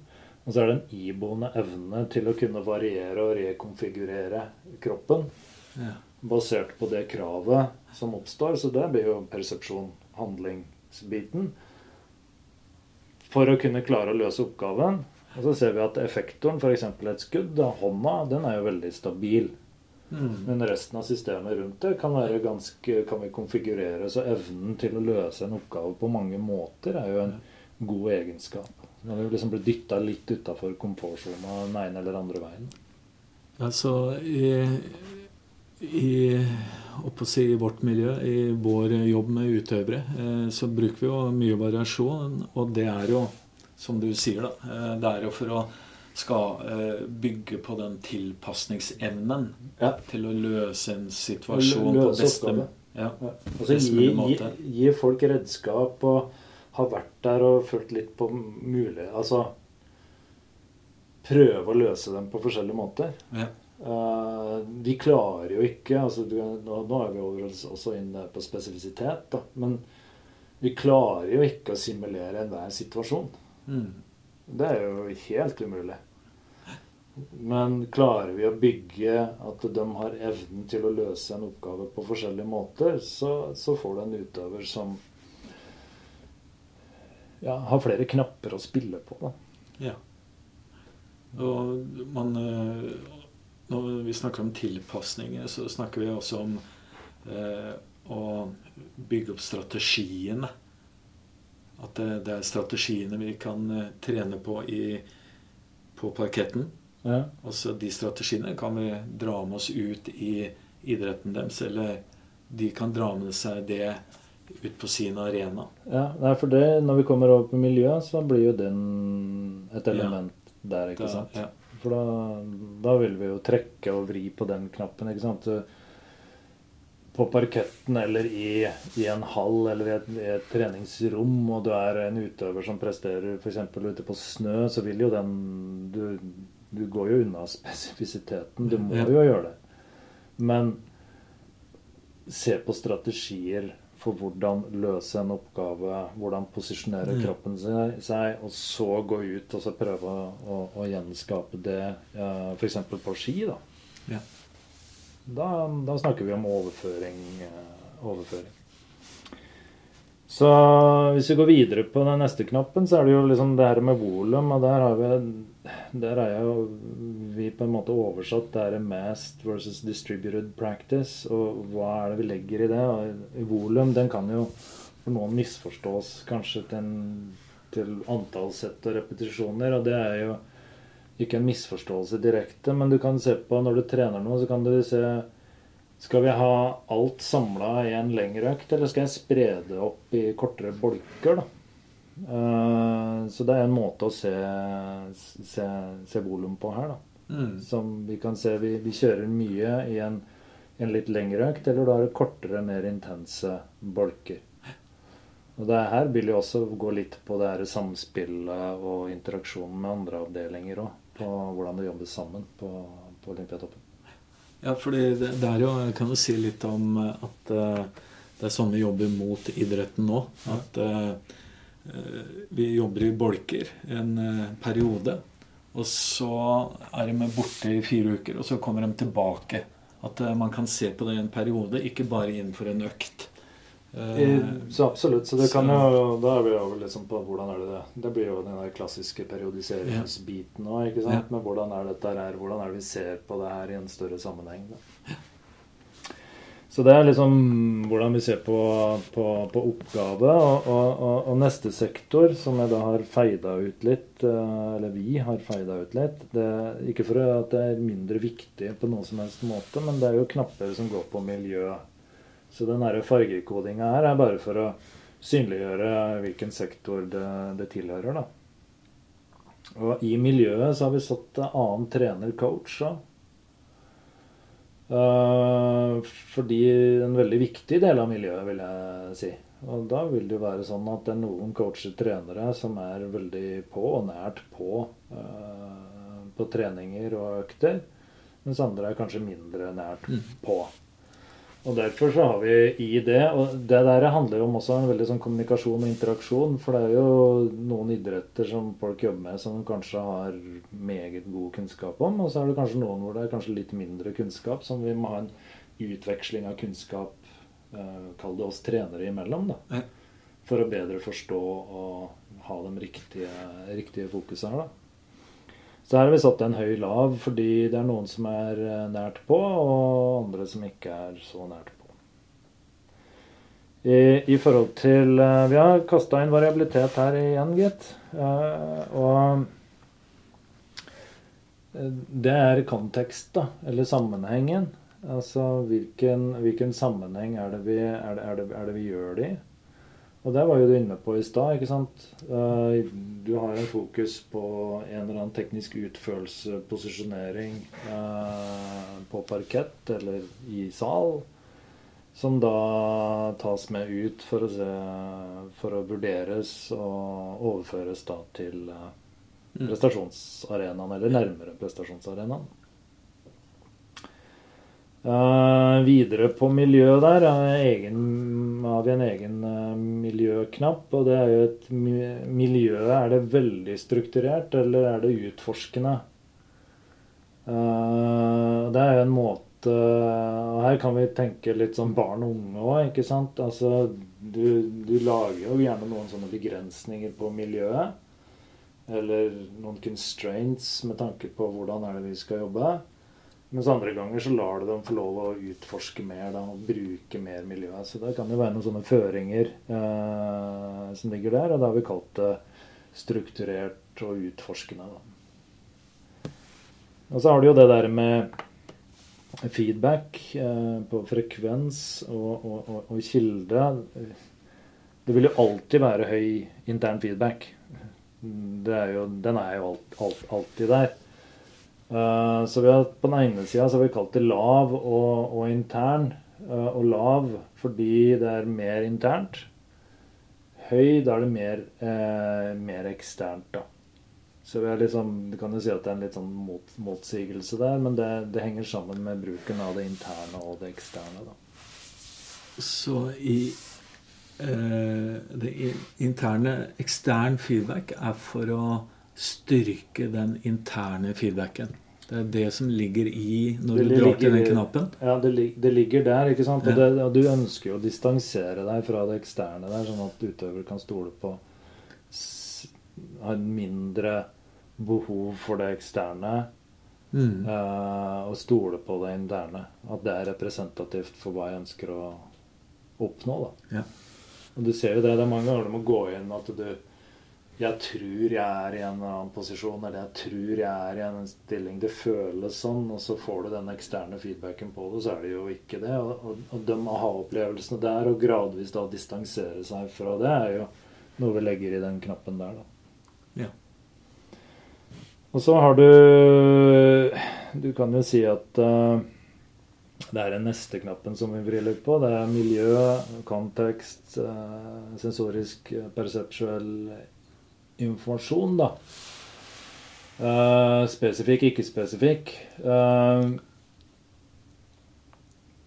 Og så er det en iboende evne til å kunne variere og rekonfigurere kroppen. Ja. Basert på det kravet som oppstår. Så det blir jo persepsjon, handlingsbiten for å kunne klare å løse oppgaven. Og så ser vi at effektoren, f.eks. et skudd, da, hånda, den er jo veldig stabil. Mm. Men resten av systemet rundt det kan, være ganske, kan vi konfigurere. Så evnen til å løse en oppgave på mange måter er jo en god egenskap. Når vi liksom blir dytta litt utafor komfortsona den ene eller andre veien. Altså, i, i oppå si, i vårt miljø, i vår jobb med utøvere, eh, så bruker vi jo mye variasjon. Og det er jo, som du sier, da, eh, det er jo for å skal eh, bygge på den tilpasningsevnen ja. til å løse en situasjon løse på beste, ja, ja. Altså, gi, måte. Gi, gi, folk redskap og ha vært der og følt litt på mulig Altså prøve å løse dem på forskjellige måter. Ja. Uh, vi klarer jo ikke altså, nå, nå, er vi over også inne på spesifisitet, da, men vi klarer jo ikke å simulere enhver situasjon. Mm. Det er jo helt umulig. Men klarer vi å bygge at de har evnen til å løse en oppgave på forskjellige måter, så, så får du en utøver som ja, har flere knapper å spille på. Da. Ja. Og man eh, når vi snakker om tilpasninger, så snakker vi også om eh, å bygge opp strategiene. At det, det, er strategiene vi kan eh, trene på i, på parketten. Ja. Altså de strategiene kan vi dra med oss ut i idretten deres, eller de kan dra med seg det ut på sin arena. Ja, for det, Når vi kommer over på miljøet, så blir jo den et element ja. der, ikke sant? Ja. For da, da, vil vi jo trekke og vri på den knappen. ikke sant? På parketten eller i, i en hall eller i et, i et, treningsrom, og du er en utøver som presterer f.eks. ute på snø, så vil jo den du, du går jo unna spesifisiteten. Du må jo gjøre det. Men se på strategier for hvordan løse en oppgave, hvordan posisjonere mm. kroppen seg, og så gå ut og så prøve å, å gjenskape det uh, f.eks. på ski. Da. Da. Da, snakker vi om overføring. Uh, overføring. Så hvis vi går videre på den neste knappen, så er det jo liksom det her med volum. Og der har vi Der er jo vi på en måte oversatt det her mast versus distributed practice. Og hva er det vi legger i det? Volum, den kan jo for noen misforstås kanskje til, en, til antall og repetisjoner. Og det er jo ikke en misforståelse direkte, men du kan se på når du trener noe, så kan du se skal vi ha alt samla i en lengre økt, eller skal jeg spre det opp i kortere bolker? da? Uh, så det er en måte å se, se, se volum på her, da. Mm. Som vi kan se vi, vi kjører mye i en, en, litt lengre økt, eller da er det kortere, mer intense bolker. Og det her vil jo også gå litt på det her samspillet og interaksjonen med andre avdelinger òg. På hvordan det jobbes sammen på, på Olympiatoppen. Ja, fordi det, er jo, kan jo si litt om at uh, det er sånn vi jobber mot idretten nå. At uh, vi jobber i bolker en uh, periode. Og så er de borte i fire uker, og så kommer de tilbake. At man kan se på det i en periode, ikke bare innenfor en økt. Eh, så absolutt. Så det kan jo Da er vi jo liksom på hvordan er det det Det blir jo den der klassiske periodiseringsbiten òg, ikke sant? Men hvordan er dette her? Hvordan er det vi ser på det her i en større sammenheng? Da? Så det er liksom hvordan vi ser på, på, på oppgave. Og, og, og, neste sektor, som jeg da har feida ut litt, eh, eller vi har feida ut litt det, Ikke for at det er mindre viktig på noen som helst måte, men det er jo knapper som går på miljø Så den fargekodinga her er bare for å synliggjøre hvilken sektor det, det tilhører, da. Og i miljøet så har vi satt annen trener-coach òg. Uh, fordi en veldig viktig del av miljøet, vil jeg si. Og da vil det jo være sånn at det er noen coacher, trenere, som er veldig på og nært på uh, på treninger og økter. Mens andre er kanskje mindre nært mm. Og derfor så har vi i det Og det der handler jo om også en veldig sånn kommunikasjon og interaksjon. For det er jo noen idretter som folk jobber med som kanskje har meget god kunnskap om. Og så er det kanskje noen hvor det er kanskje litt mindre kunnskap, som vi må ha en utveksling av kunnskap, eh, kall det oss trenere imellom, da. For å bedre forstå og ha de riktige, riktige fokuset her, da. Så her har vi satt en høy lav fordi det er noen som er eh, nært på, og andre som ikke er så nært på. I, i forhold til eh, Vi har kasta inn variabilitet her igjen, gitt. Eh, og det er kontekst, da. Eller sammenhengen. Altså hvilken, hvilken sammenheng er det, vi, er, det, er, det, er det vi gjør det i? Og det var jo du inne på i stad. ikke sant? Eh, du har en fokus på en eller annen teknisk utførelse, posisjonering eh, på parkett eller i sal, som da tas med ut for å, se, for å vurderes og overføres da til eh, mm. prestasjonsarenaen, eller nærmere prestasjonsarenaen. Uh, videre på miljø der egen, har vi en egen uh, miljøknapp. Og det er jo et miljø Er det veldig strukturert, eller er det utforskende? Uh, det er jo en måte Og her kan vi tenke litt sånn barn og unge òg, ikke sant? Altså, du, du, lager jo gjerne noen sånne begrensninger på miljøet. Eller noen constraints med tanke på hvordan er det vi skal jobbe. Mens andre ganger så lar du dem få lov å utforske mer da, og bruke mer miljøet. Så det kan jo være noen sånne føringer eh, som ligger der. Og da har vi kalt det strukturert og utforskende. Da. Og så har du jo det der med feedback eh, på frekvens og, og, og, og, kilde. Det vil jo alltid være høy intern feedback. Er jo, den er jo alt, alt, alltid der. Uh, så vi har, På den ene sida har vi kalt det lav og, og intern. Uh, og lav fordi det er mer internt. Høy, da er det mer, eh, mer eksternt, da. Så vi er liksom, Du kan jo si at det er en litt sånn mot, motsigelse der, men det, det, henger sammen med bruken av det interne og det eksterne. da. Så i det interne Ekstern feedback er for å styrke den interne feedbacken. Det er det som ligger i når det du drar til den knappen? Ja, det, det, ligger der. ikke sant? Og, det, og, du ønsker jo å distansere deg fra det eksterne der, sånn at utøver kan stole på Har mindre behov for det eksterne. Mm. Uh, og stole på det interne. At det er representativt for hva jeg ønsker å oppnå. da. Ja. Og du ser jo det. Det er mange ganger du må gå inn at du jeg tror jeg er i en annen posisjon, eller jeg tror jeg er i en stilling. Det føles sånn, og så får du den eksterne feedbacken på det, så er det jo ikke det. Og, og, og de aha-opplevelsene der, og gradvis da distansere seg fra det, er jo noe vi legger i den knappen der, da. Ja. Og så har du Du kan jo si at uh, det er den neste knappen som vi vrir litt på. Det er miljø, kontekst, uh, sensorisk, perseptuell informasjon, da. Uh, spesifikk, ikke-spesifikk. Uh,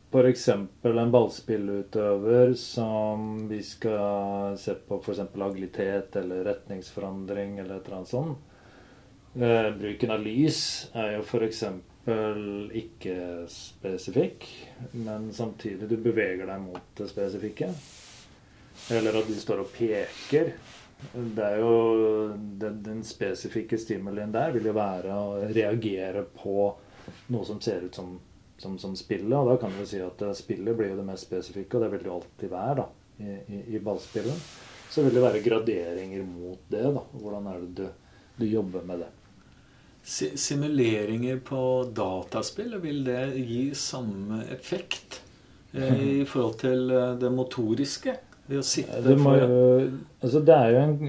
F.eks. en ballspillutøver som vi skal se på f.eks. agilitet eller retningsforandring eller et eller annet sånt. Uh, bruken av lys er jo f.eks. ikke spesifikk, men samtidig du beveger deg mot det spesifikke. Eller at du står og peker. Det er jo den, den, spesifikke stimulien der vil jo være å reagere på noe som ser ut som, som, som spillet. Og da kan du si at spillet blir jo det mest spesifikke, og det vil det alltid være da, i, i, i ballspillet. Så vil det være graderinger mot det. da, Hvordan er det du, du jobber med det. Simuleringer på dataspill, vil det gi samme effekt? eh, i forhold til eh, det motoriske? Ved å sitte Det, må, foran altså det er jo en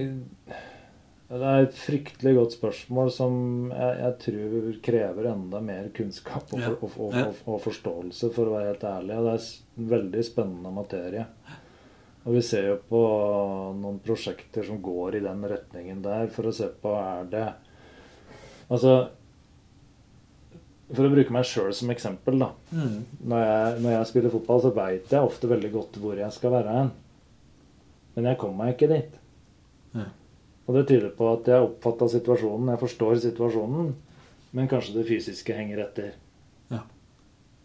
Det er et fryktelig godt spørsmål som jeg, jeg tror krever enda mer kunnskap og, for, og, og, og, forståelse, for å være helt ærlig. Det er en veldig spennende materie. Og vi ser jo på noen prosjekter som går i den retningen der, for å se på er det Altså For å bruke meg sjøl som eksempel, da. Mm. Når jeg, når jeg spiller fotball, så veit jeg ofte veldig godt hvor jeg skal være hen. Men jeg kommer meg ikke dit. Ja. Og det tyder på at jeg oppfatta situasjonen, jeg forstår situasjonen, men kanskje det fysiske henger etter. Ja.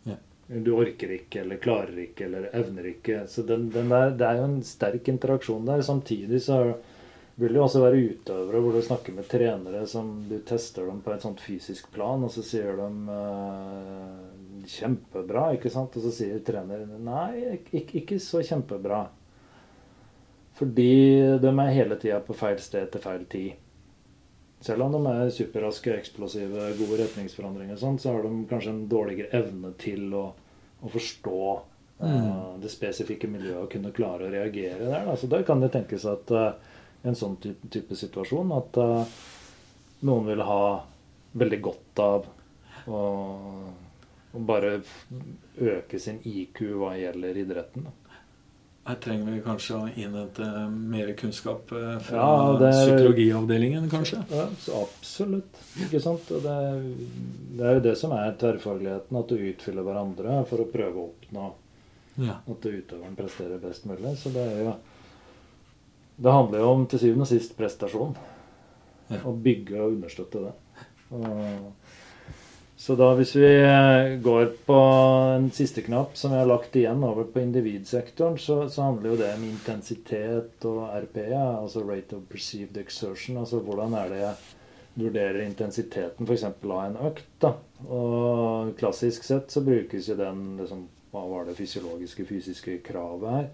Ja. Du orker ikke, eller klarer ikke, eller evner ikke. Så den, den der, det er jo en sterk interaksjon der. Samtidig så vil det jo også være utøvere hvor du snakker med trenere som du tester dem på et sånt fysisk plan, og så sier de eh, kjempebra, ikke sant? Og så sier treneren nei, ikke, ikke så kjempebra. Fordi de er hele tida på feil sted til feil tid. Selv om de er superraske, eksplosive, gode retningsforandringer, og sånt, så har de kanskje en dårligere evne til å, å forstå eh, det spesifikke miljøet og kunne klare å reagere der. Da. Så da kan det tenkes at uh, en sånn type, type situasjon at uh, noen vil ha veldig godt av å, å bare øke sin IQ hva gjelder idretten. Da. Her trenger vi kanskje å innhente mer kunnskap eh, fra Ja, det psykologiavdelingen, kanskje? Ja, absolutt. Ikke sant? Og det, det er jo det som er tverrfagligheten, at du utfyller hverandre for å prøve å oppnå Ja. at utøveren presterer best mulig. Så det er jo Det handler jo om til syvende og sist prestasjon. Ja. Å bygge og understøtte det. Og, så da hvis vi eh, går på en siste knapp som vi har lagt igjen over på individsektoren, så, så handler jo det om intensitet og RPE, altså rate of perceived exertion. Altså hvordan er det jeg vurderer intensiteten f.eks. av en økt. da. Og klassisk sett så brukes jo den liksom, Hva var det fysiologiske, fysiske kravet her?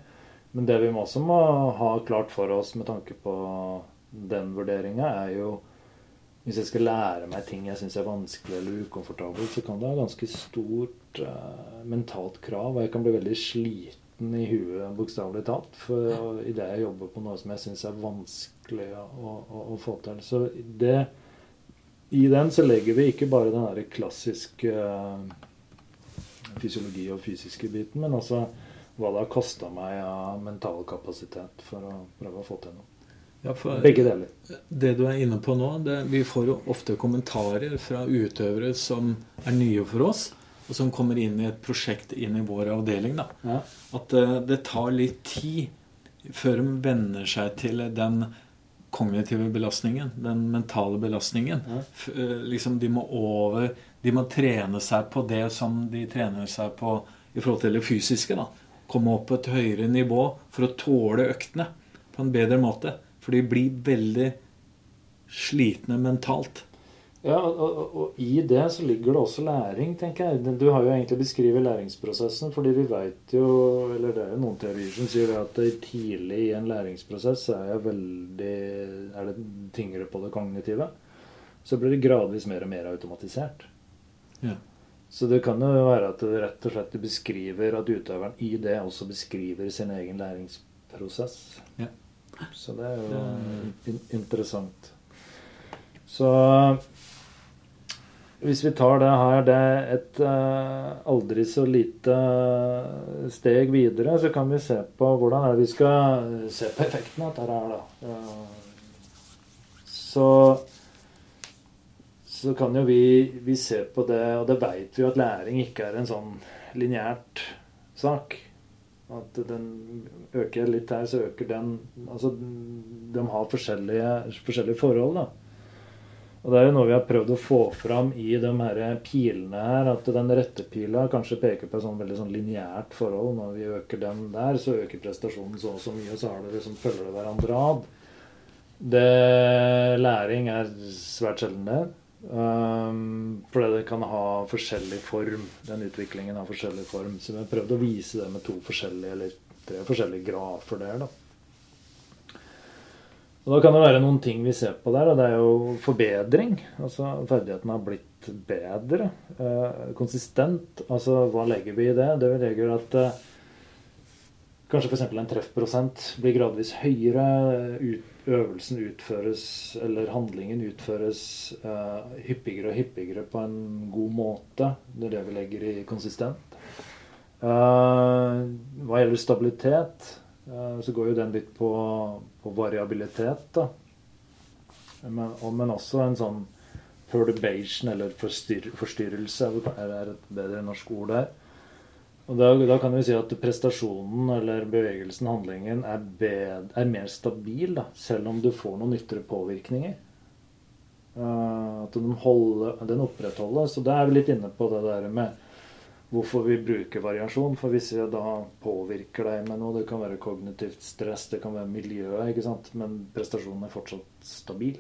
Men det vi også må ha klart for oss med tanke på den vurderinga, er jo hvis jeg skal lære meg ting jeg syns er vanskelig eller ukomfortabelt, så kan det ha ganske stort uh, mentalt krav. Og jeg kan bli veldig sliten i huet, bokstavelig talt, for idet jeg jobber på noe som jeg syns er vanskelig å, å, å få til. Så det I den så legger vi ikke bare den derre klassiske uh, fysiologi og fysiske biten, men også hva det har kosta meg av mental kapasitet for å prøve å få til noe. Ja, Begge deler. det du er inne på nå, det, vi får jo ofte kommentarer fra utøvere som er nye for oss, og som kommer inn i et prosjekt inn i vår avdeling. da. Ja. At uh, det tar litt tid før de venner seg til den kognitive belastningen, den mentale belastningen. Ja. Eh, liksom De må over De må trene seg på det som de trener seg på i forhold til det fysiske. da. Komme opp på et høyere nivå for å tåle øktene på en bedre måte. For de blir veldig slitne mentalt. Ja, og, og, i det så ligger det også læring, tenker jeg. Du har jo egentlig beskrevet læringsprosessen, fordi vi veit jo Eller det er jo noen teorier som sier det at tidlig i en læringsprosess er veldig Er det tyngre på det kognitive. Så blir det gradvis mer og mer automatisert. Ja. Så det kan jo være at det rett og slett beskriver at utøveren i det også beskriver sin egen læringsprosess. Ja. Så det er jo in interessant. Så hvis vi tar det her, det er et eh, aldri så lite steg videre, så kan vi se på hvordan er det vi skal se på effekten av dette her, da. Eh, Så så kan jo vi, vi se på det, og det veit vi jo at læring ikke er en sånn lineært sak. At den øker litt her, så øker den Altså, de har forskjellige, forskjellige forhold, da. Og det er jo noe vi har prøvd å få fram i de her pilene her, at den rette pila kanskje peker på et sånn veldig sånn lineært forhold. Når vi øker den der, så øker prestasjonen så og så mye, og så har det liksom, følger det hverandre ad. Det, læring er svært sjelden det. Um, fordi det kan ha forskjellig form. Den utviklingen har forskjellig form. Så vi har prøvd å vise det med to forskjellige eller tre forskjellige grafer der. da. Og Da kan det være noen ting vi ser på der, og det er jo forbedring. Altså ferdigheten har blitt bedre. Uh, konsistent. Altså hva legger vi i det? Det vi legger at uh, Kanskje f.eks. en treffprosent blir gradvis høyere. Ut, øvelsen utføres, eller handlingen utføres uh, hyppigere og hyppigere på en god måte. Det er det vi legger i konsistent. Uh, hva gjelder stabilitet, uh, så går jo den litt på, på variabilitet. Men, men, også en sånn perturbation, eller forstyr, forstyrrelse, er et bedre norsk ord der. Og da, da, kan vi si at prestasjonen eller bevegelsen, handlingen, er, bed, er mer stabil, da, selv om du får noen ytre påvirkninger. Uh, at den, holder, den opprettholdes. Så da er vi litt inne på det der med hvorfor vi bruker variasjon. For hvis vi da påvirker deg med noe, det kan være kognitivt stress, det kan være miljøet, ikke sant? men prestasjonen er fortsatt stabil.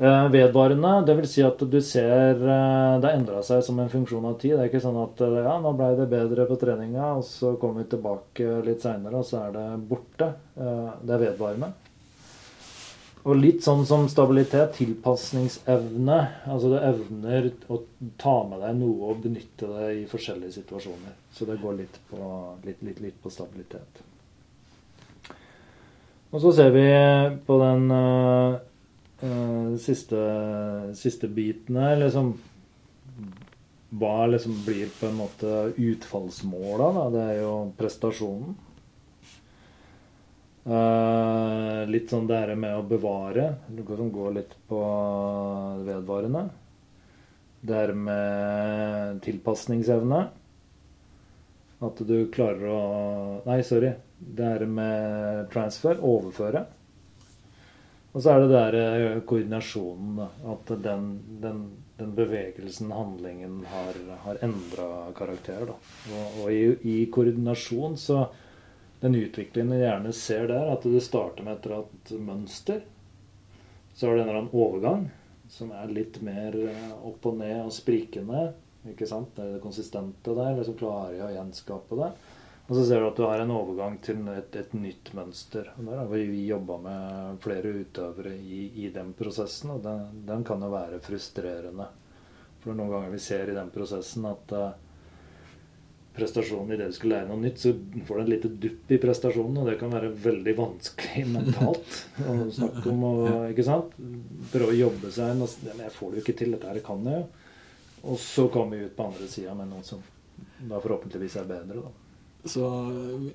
Eh, vedvarende, dvs. Si at du ser eh, det endra seg som en funksjon av tid. Det er ikke sånn at eh, ja, nå ble det bedre på treninga, og så kommer vi tilbake litt seinere, og så er det borte. Det er vedvarende. Og litt sånn som stabilitet, tilpasningsevne. Altså det evner å ta med deg noe og benytte det i forskjellige situasjoner. Så det går litt på, litt, litt, litt på stabilitet. Og så ser vi på den uh, siste, siste biten liksom Hva liksom blir på en måte utfallsmåla? Da? Det er jo prestasjonen. Uh, litt sånn det her med å bevare. noe som går litt på vedvarende. Det her med tilpasningsevne. At du klarer å Nei, sorry. Det her med transfer. Overføre. Og så er det der eh, koordinasjonen. At den, den, den bevegelsen, handlingen, har, har endra karakter. Da. Og, og i, i, koordinasjon så Den utviklingen vi gjerne ser der, at det starter med et eller annet mønster. Så har du en eller annen overgang som er litt mer eh, opp og ned og sprikende. ikke sant? Det det konsistente der. Liksom klarer jeg å gjenskape det. Og så ser du at du har en overgang til et, et nytt mønster. Og Der har vi jobba med flere utøvere i, i den prosessen, og den, den, kan jo være frustrerende. For noen ganger vi ser i den prosessen at uh, prestasjonen i det du skal lære noe nytt, så får du en lite dupp i prestasjonen, og det kan være veldig vanskelig mentalt å snakke om. Og, ikke sant? Prøve å jobbe seg inn. Men jeg får det jo ikke til. Dette her kan jeg jo. Og så kommer vi ut på andre sida med noen som da forhåpentligvis er bedre. da. Så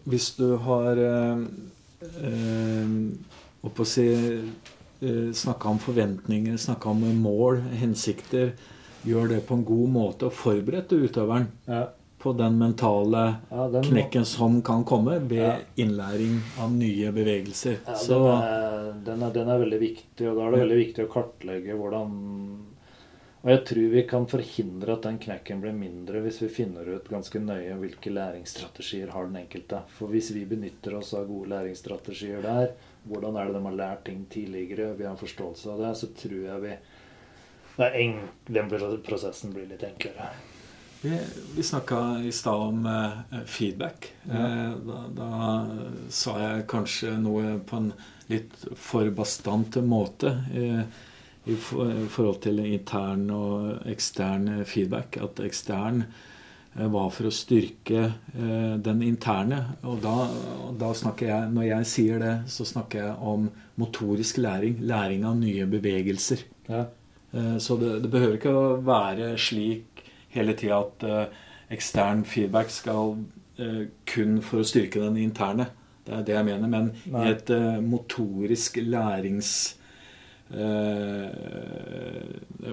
hvis du har eh, eh, si, eh, snakka om forventninger, snakka om mål, hensikter, gjør det på en god måte og forberedt utøveren ja. på den mentale ja, den knekken som kan komme ved ja. innlæring av nye bevegelser. Den er, den, er, den, er, veldig viktig, og da er det veldig viktig å kartlegge hvordan og jeg tror vi kan forhindre at den knekken blir mindre hvis vi finner ut ganske nøye hvilke læringsstrategier har den enkelte. For hvis vi benytter oss av gode læringsstrategier der, hvordan er det de har lært ting tidligere, vi har en forståelse av det, så tror jeg vi den prosessen blir litt enklere. Vi, vi snakka i stad om eh, feedback. Ja. Eh, da, da, sa jeg kanskje noe på en litt for bastant måte. Eh, i forhold til intern og ekstern feedback. At ekstern eh, var for å styrke eh, den interne. Og da, da, snakker jeg, når jeg sier det, så snakker jeg om motorisk læring. Læring av nye bevegelser. Ja. Eh, så det, det, behøver ikke å være slik hele tida at ekstern feedback skal kun for å styrke den interne. Det er det jeg mener. Men i et motorisk lærings Eh,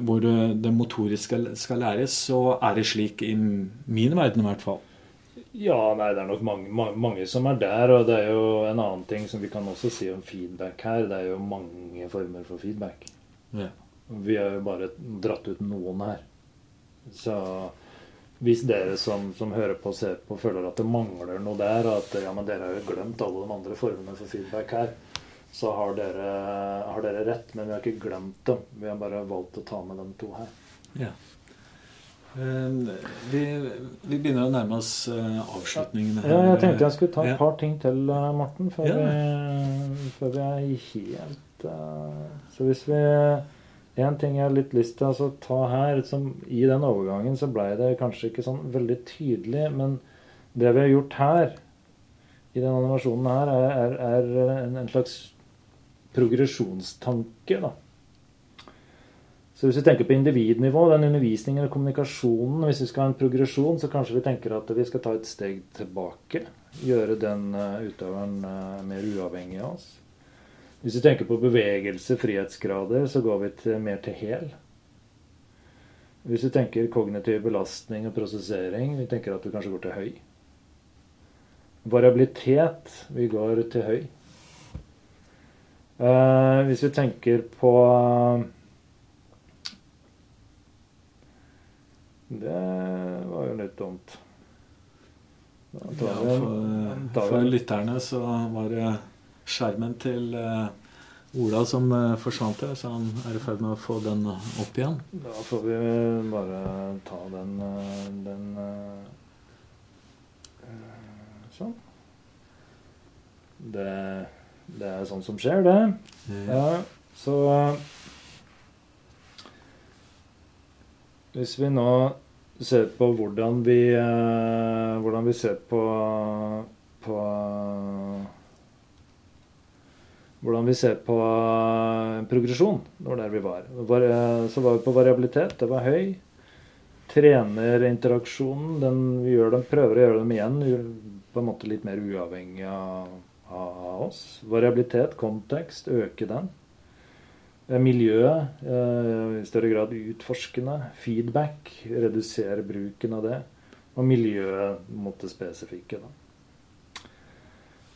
hvor det motoriske skal læres, så er det slik i min verden i hvert fall. Ja, nei, det er nok mange, mange, mange, som er der. Og det er jo en annen ting som vi kan også si om feedback her. Det er jo mange former for feedback. Ja. Vi har jo bare dratt ut noen her. Så hvis dere som, som, hører på og ser på, føler at det mangler noe der, og at ja, men dere har jo glemt alle de andre formene for feedback her, så har dere, har dere, rett. Men vi har ikke glemt dem. Vi har bare valgt å ta med de to her. Ja. Ehm, vi, vi, begynner å nærme oss avslutningen. Her. Ja, jeg tenkte jeg skulle ta et par ting til, uh, Morten, før, ja. vi, før, vi, er helt uh, Så hvis vi En ting jeg har litt lyst til å ta her som, I den overgangen så blei det kanskje ikke sånn veldig tydelig, men det vi har gjort her, i denne animasjonen her, er, er, er en, en, slags progresjonstanke. da. Så hvis vi tenker på individnivå, den undervisningen og kommunikasjonen Hvis vi skal ha en progresjon, så kanskje vi tenker at vi skal ta et steg tilbake. Gjøre den uh, utøveren uh, mer uavhengig av oss. Hvis vi tenker på bevegelse, frihetsgrader, så går vi til, mer til hel. Hvis vi tenker kognitiv belastning og prosessering, vi tenker at vi kanskje går til høy. Variabilitet, vi går til høy. Uh, hvis vi tenker på Det var jo litt dumt. Ja, for, for lytterne så var det skjermen til uh, Ola som uh, forsvant her, så han er i ferd med å få den opp igjen. Da får vi bare ta den, den Sånn. Det, det, er sånn som skjer, det. Mm. ja så Hvis vi nå ser på hvordan vi Hvordan vi ser på, på hvordan vi ser på uh, progresjon. Det var der vi var. uh, så var vi på variabilitet. Det var høy. Trenerinteraksjonen, den, vi gjør dem, prøver å gjøre dem igjen. På en måte litt mer uavhengig av, av oss. Variabilitet, kontekst, øke den. Eh, miljøet, i større grad utforskende. Feedback, redusere bruken av det. Og miljøet mot det spesifikke. da.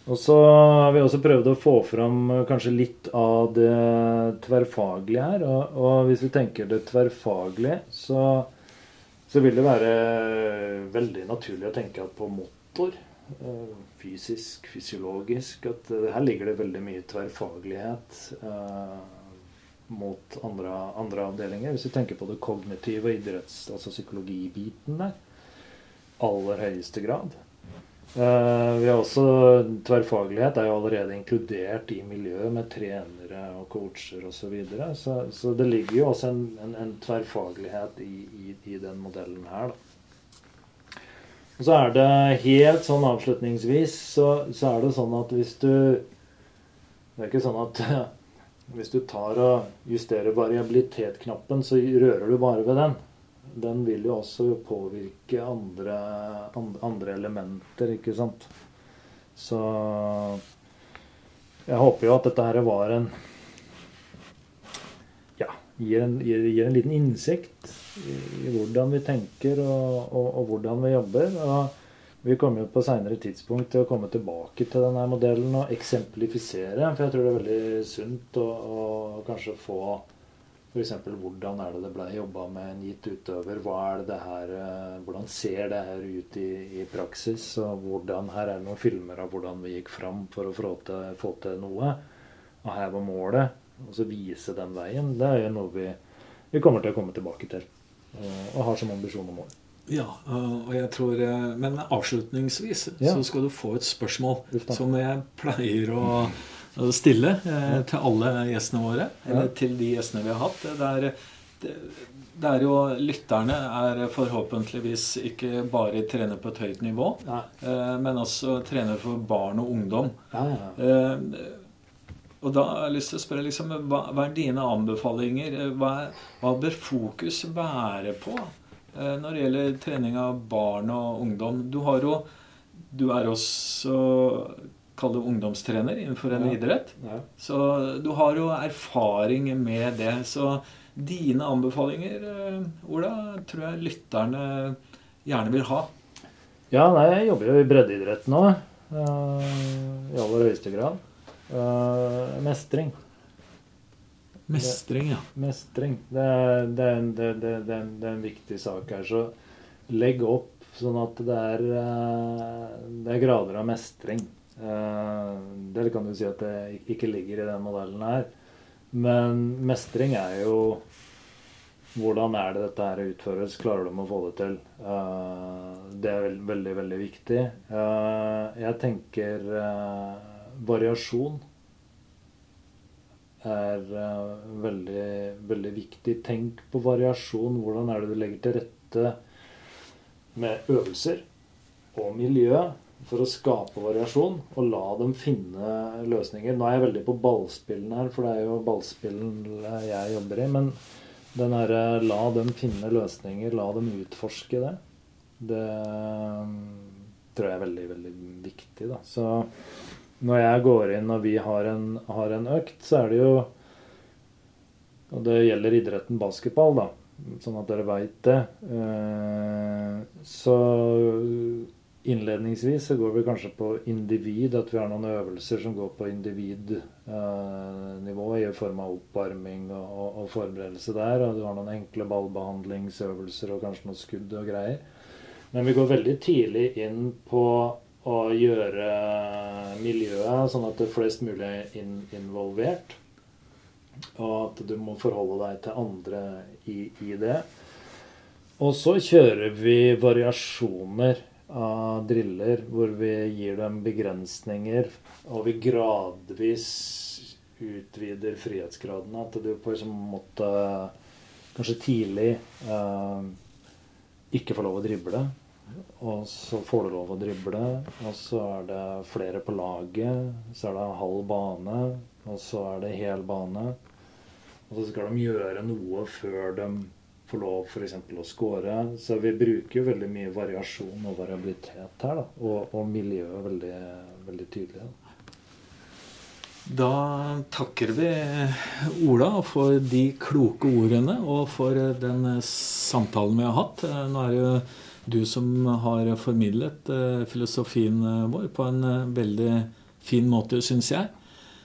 Og så har vi også prøvd å få fram eh, kanskje litt av det tverrfaglige her. Og, og hvis vi tenker det tverrfaglige, så, så, vil det være veldig naturlig å tenke på motor. Fysisk, fysiologisk. At eh, her ligger det veldig mye tverrfaglighet eh, mot andre, andre, avdelinger. Hvis vi tenker på det kognitive idretts, altså psykologibiten der. Aller høyeste grad. Eh, vi har også Tverrfaglighet er jo allerede inkludert i miljøet med trenere og coacher osv. Så, videre. så Så det ligger jo også en, en, en tverrfaglighet i, i, i, den modellen her. Da. Og så er det helt sånn avslutningsvis så, så, er det sånn at hvis du Det er ikke sånn at hvis du tar og justerer variabilitet-knappen, så rører du bare ved den den vil jo også påvirke andre, andre elementer, ikke sant. Så jeg håper jo at dette her var en Ja, gir en, gir, gir en liten innsikt i, hvordan vi tenker og, og, og, hvordan vi jobber. Og vi kommer jo på seinere tidspunkt til å komme tilbake til denne modellen og eksemplifisere. For jeg tror det er veldig sunt å, å kanskje få F.eks. hvordan er det det ble jobba med en gitt utøver? Hva er det her, eh, hvordan ser det her ut i, i, praksis? Og hvordan, her er det noen filmer av hvordan vi gikk fram for å få til, få til noe. Og her var målet. Og så vise den veien. Det er jo noe vi, vi kommer til å komme tilbake til. Eh, og har som ambisjon og mål. Ja, eh, og jeg tror Men avslutningsvis ja. så skal du få et spørsmål som jeg pleier å stille eh, til alle gjestene våre. Eller til de gjestene vi har hatt. Det er, det, det er jo Lytterne er forhåpentligvis ikke bare trener på et høyt nivå, eh, men også trener for barn og ungdom. Eh, og da har jeg lyst til å spørre liksom, hva, hva er dine anbefalinger? Hva, hva, bør fokus være på eh, når det gjelder trening av barn og ungdom? Du har jo du er også kall det ungdomstrener innenfor en ja. idrett. Ja. Så du har jo erfaring med det. Så dine anbefalinger, eh, Ola, tror jeg lytterne gjerne vil ha. Ja, nei, jeg jobber jo i breddeidrett nå. Uh, I aller høyeste grad. Uh, mestring. Mestring, ja. Mestring. Det er, det, er, det, er, det er, en viktig sak her. Så legg opp sånn at det er, det er grader av mestring. Eh, det kan du si at det ikke ligger i den modellen her. Men mestring er jo hvordan er det dette her utføres? Klarer du å få det til? Eh, det er veldig, veldig viktig. Eh, jeg tenker variasjon er veldig, veldig viktig. Tenk på variasjon. Hvordan er det du legger til rette med øvelser og miljø? for å skape variasjon og la dem finne løsninger. Nå er jeg veldig på ballspillen her, for det er jo ballspillen jeg jobber i. Men den herre la dem finne løsninger, la dem utforske det, det um, tror jeg er veldig, veldig viktig. da. Så når jeg går inn og vi har en, har en økt, så er det jo Og det gjelder idretten basketball, da, sånn at dere veit det. Eh, så Innledningsvis så går vi kanskje på individ, at vi har noen øvelser som går på individnivå i form av oppvarming og, og, og, forberedelse der. Og du har noen enkle ballbehandlingsøvelser og kanskje noen skudd og greier. Men vi går veldig tidlig inn på å gjøre miljøet sånn at det er flest mulig in involvert. Og at du må forholde deg til andre i, i det. Og så kjører vi variasjoner av driller hvor vi gir dem begrensninger, og vi gradvis utvider frihetsgradene. At du på en måte kanskje tidlig eh, ikke får lov å drible. Og så får du lov å drible, og så er det flere på laget. Så er det halv bane, og så er det hel bane. Og så skal de gjøre noe før de får lov f.eks. å score. Så vi bruker jo veldig mye variasjon og variabilitet her. Da. Og, og miljøet veldig, veldig tydelig. Da. da takker vi Ola for de kloke ordene og for den samtalen vi har hatt. Nå er det jo du som har formidlet eh, filosofien vår på en eh, veldig fin måte, syns jeg.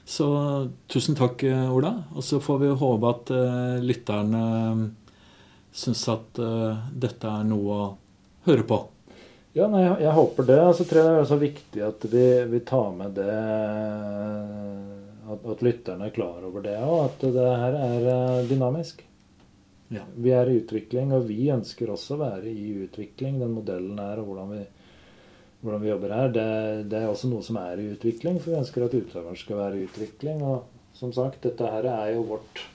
Så tusen takk, Ola. Og så får vi håpe at eh, lytterne syns at dette er noe å høre på. Ja, nei, jeg, håper det. Så tror jeg det er så viktig at vi, vi tar med det at, at, lytterne er klar over det, og at det her er dynamisk. Ja. Vi er i utvikling, og vi ønsker også å være i utvikling. Den modellen her og hvordan vi, hvordan vi jobber her, det, det, er også noe som er i utvikling. For vi ønsker at utøveren skal være i utvikling. Og som sagt, dette her er jo vårt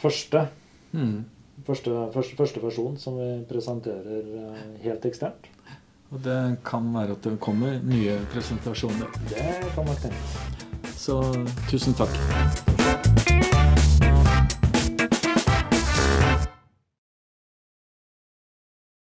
første. Mm første, første, første versjon som vi presenterer eh, helt eksternt. Og det kan være at det kommer nye presentasjoner. Det kan nok tenkes. Så tusen takk.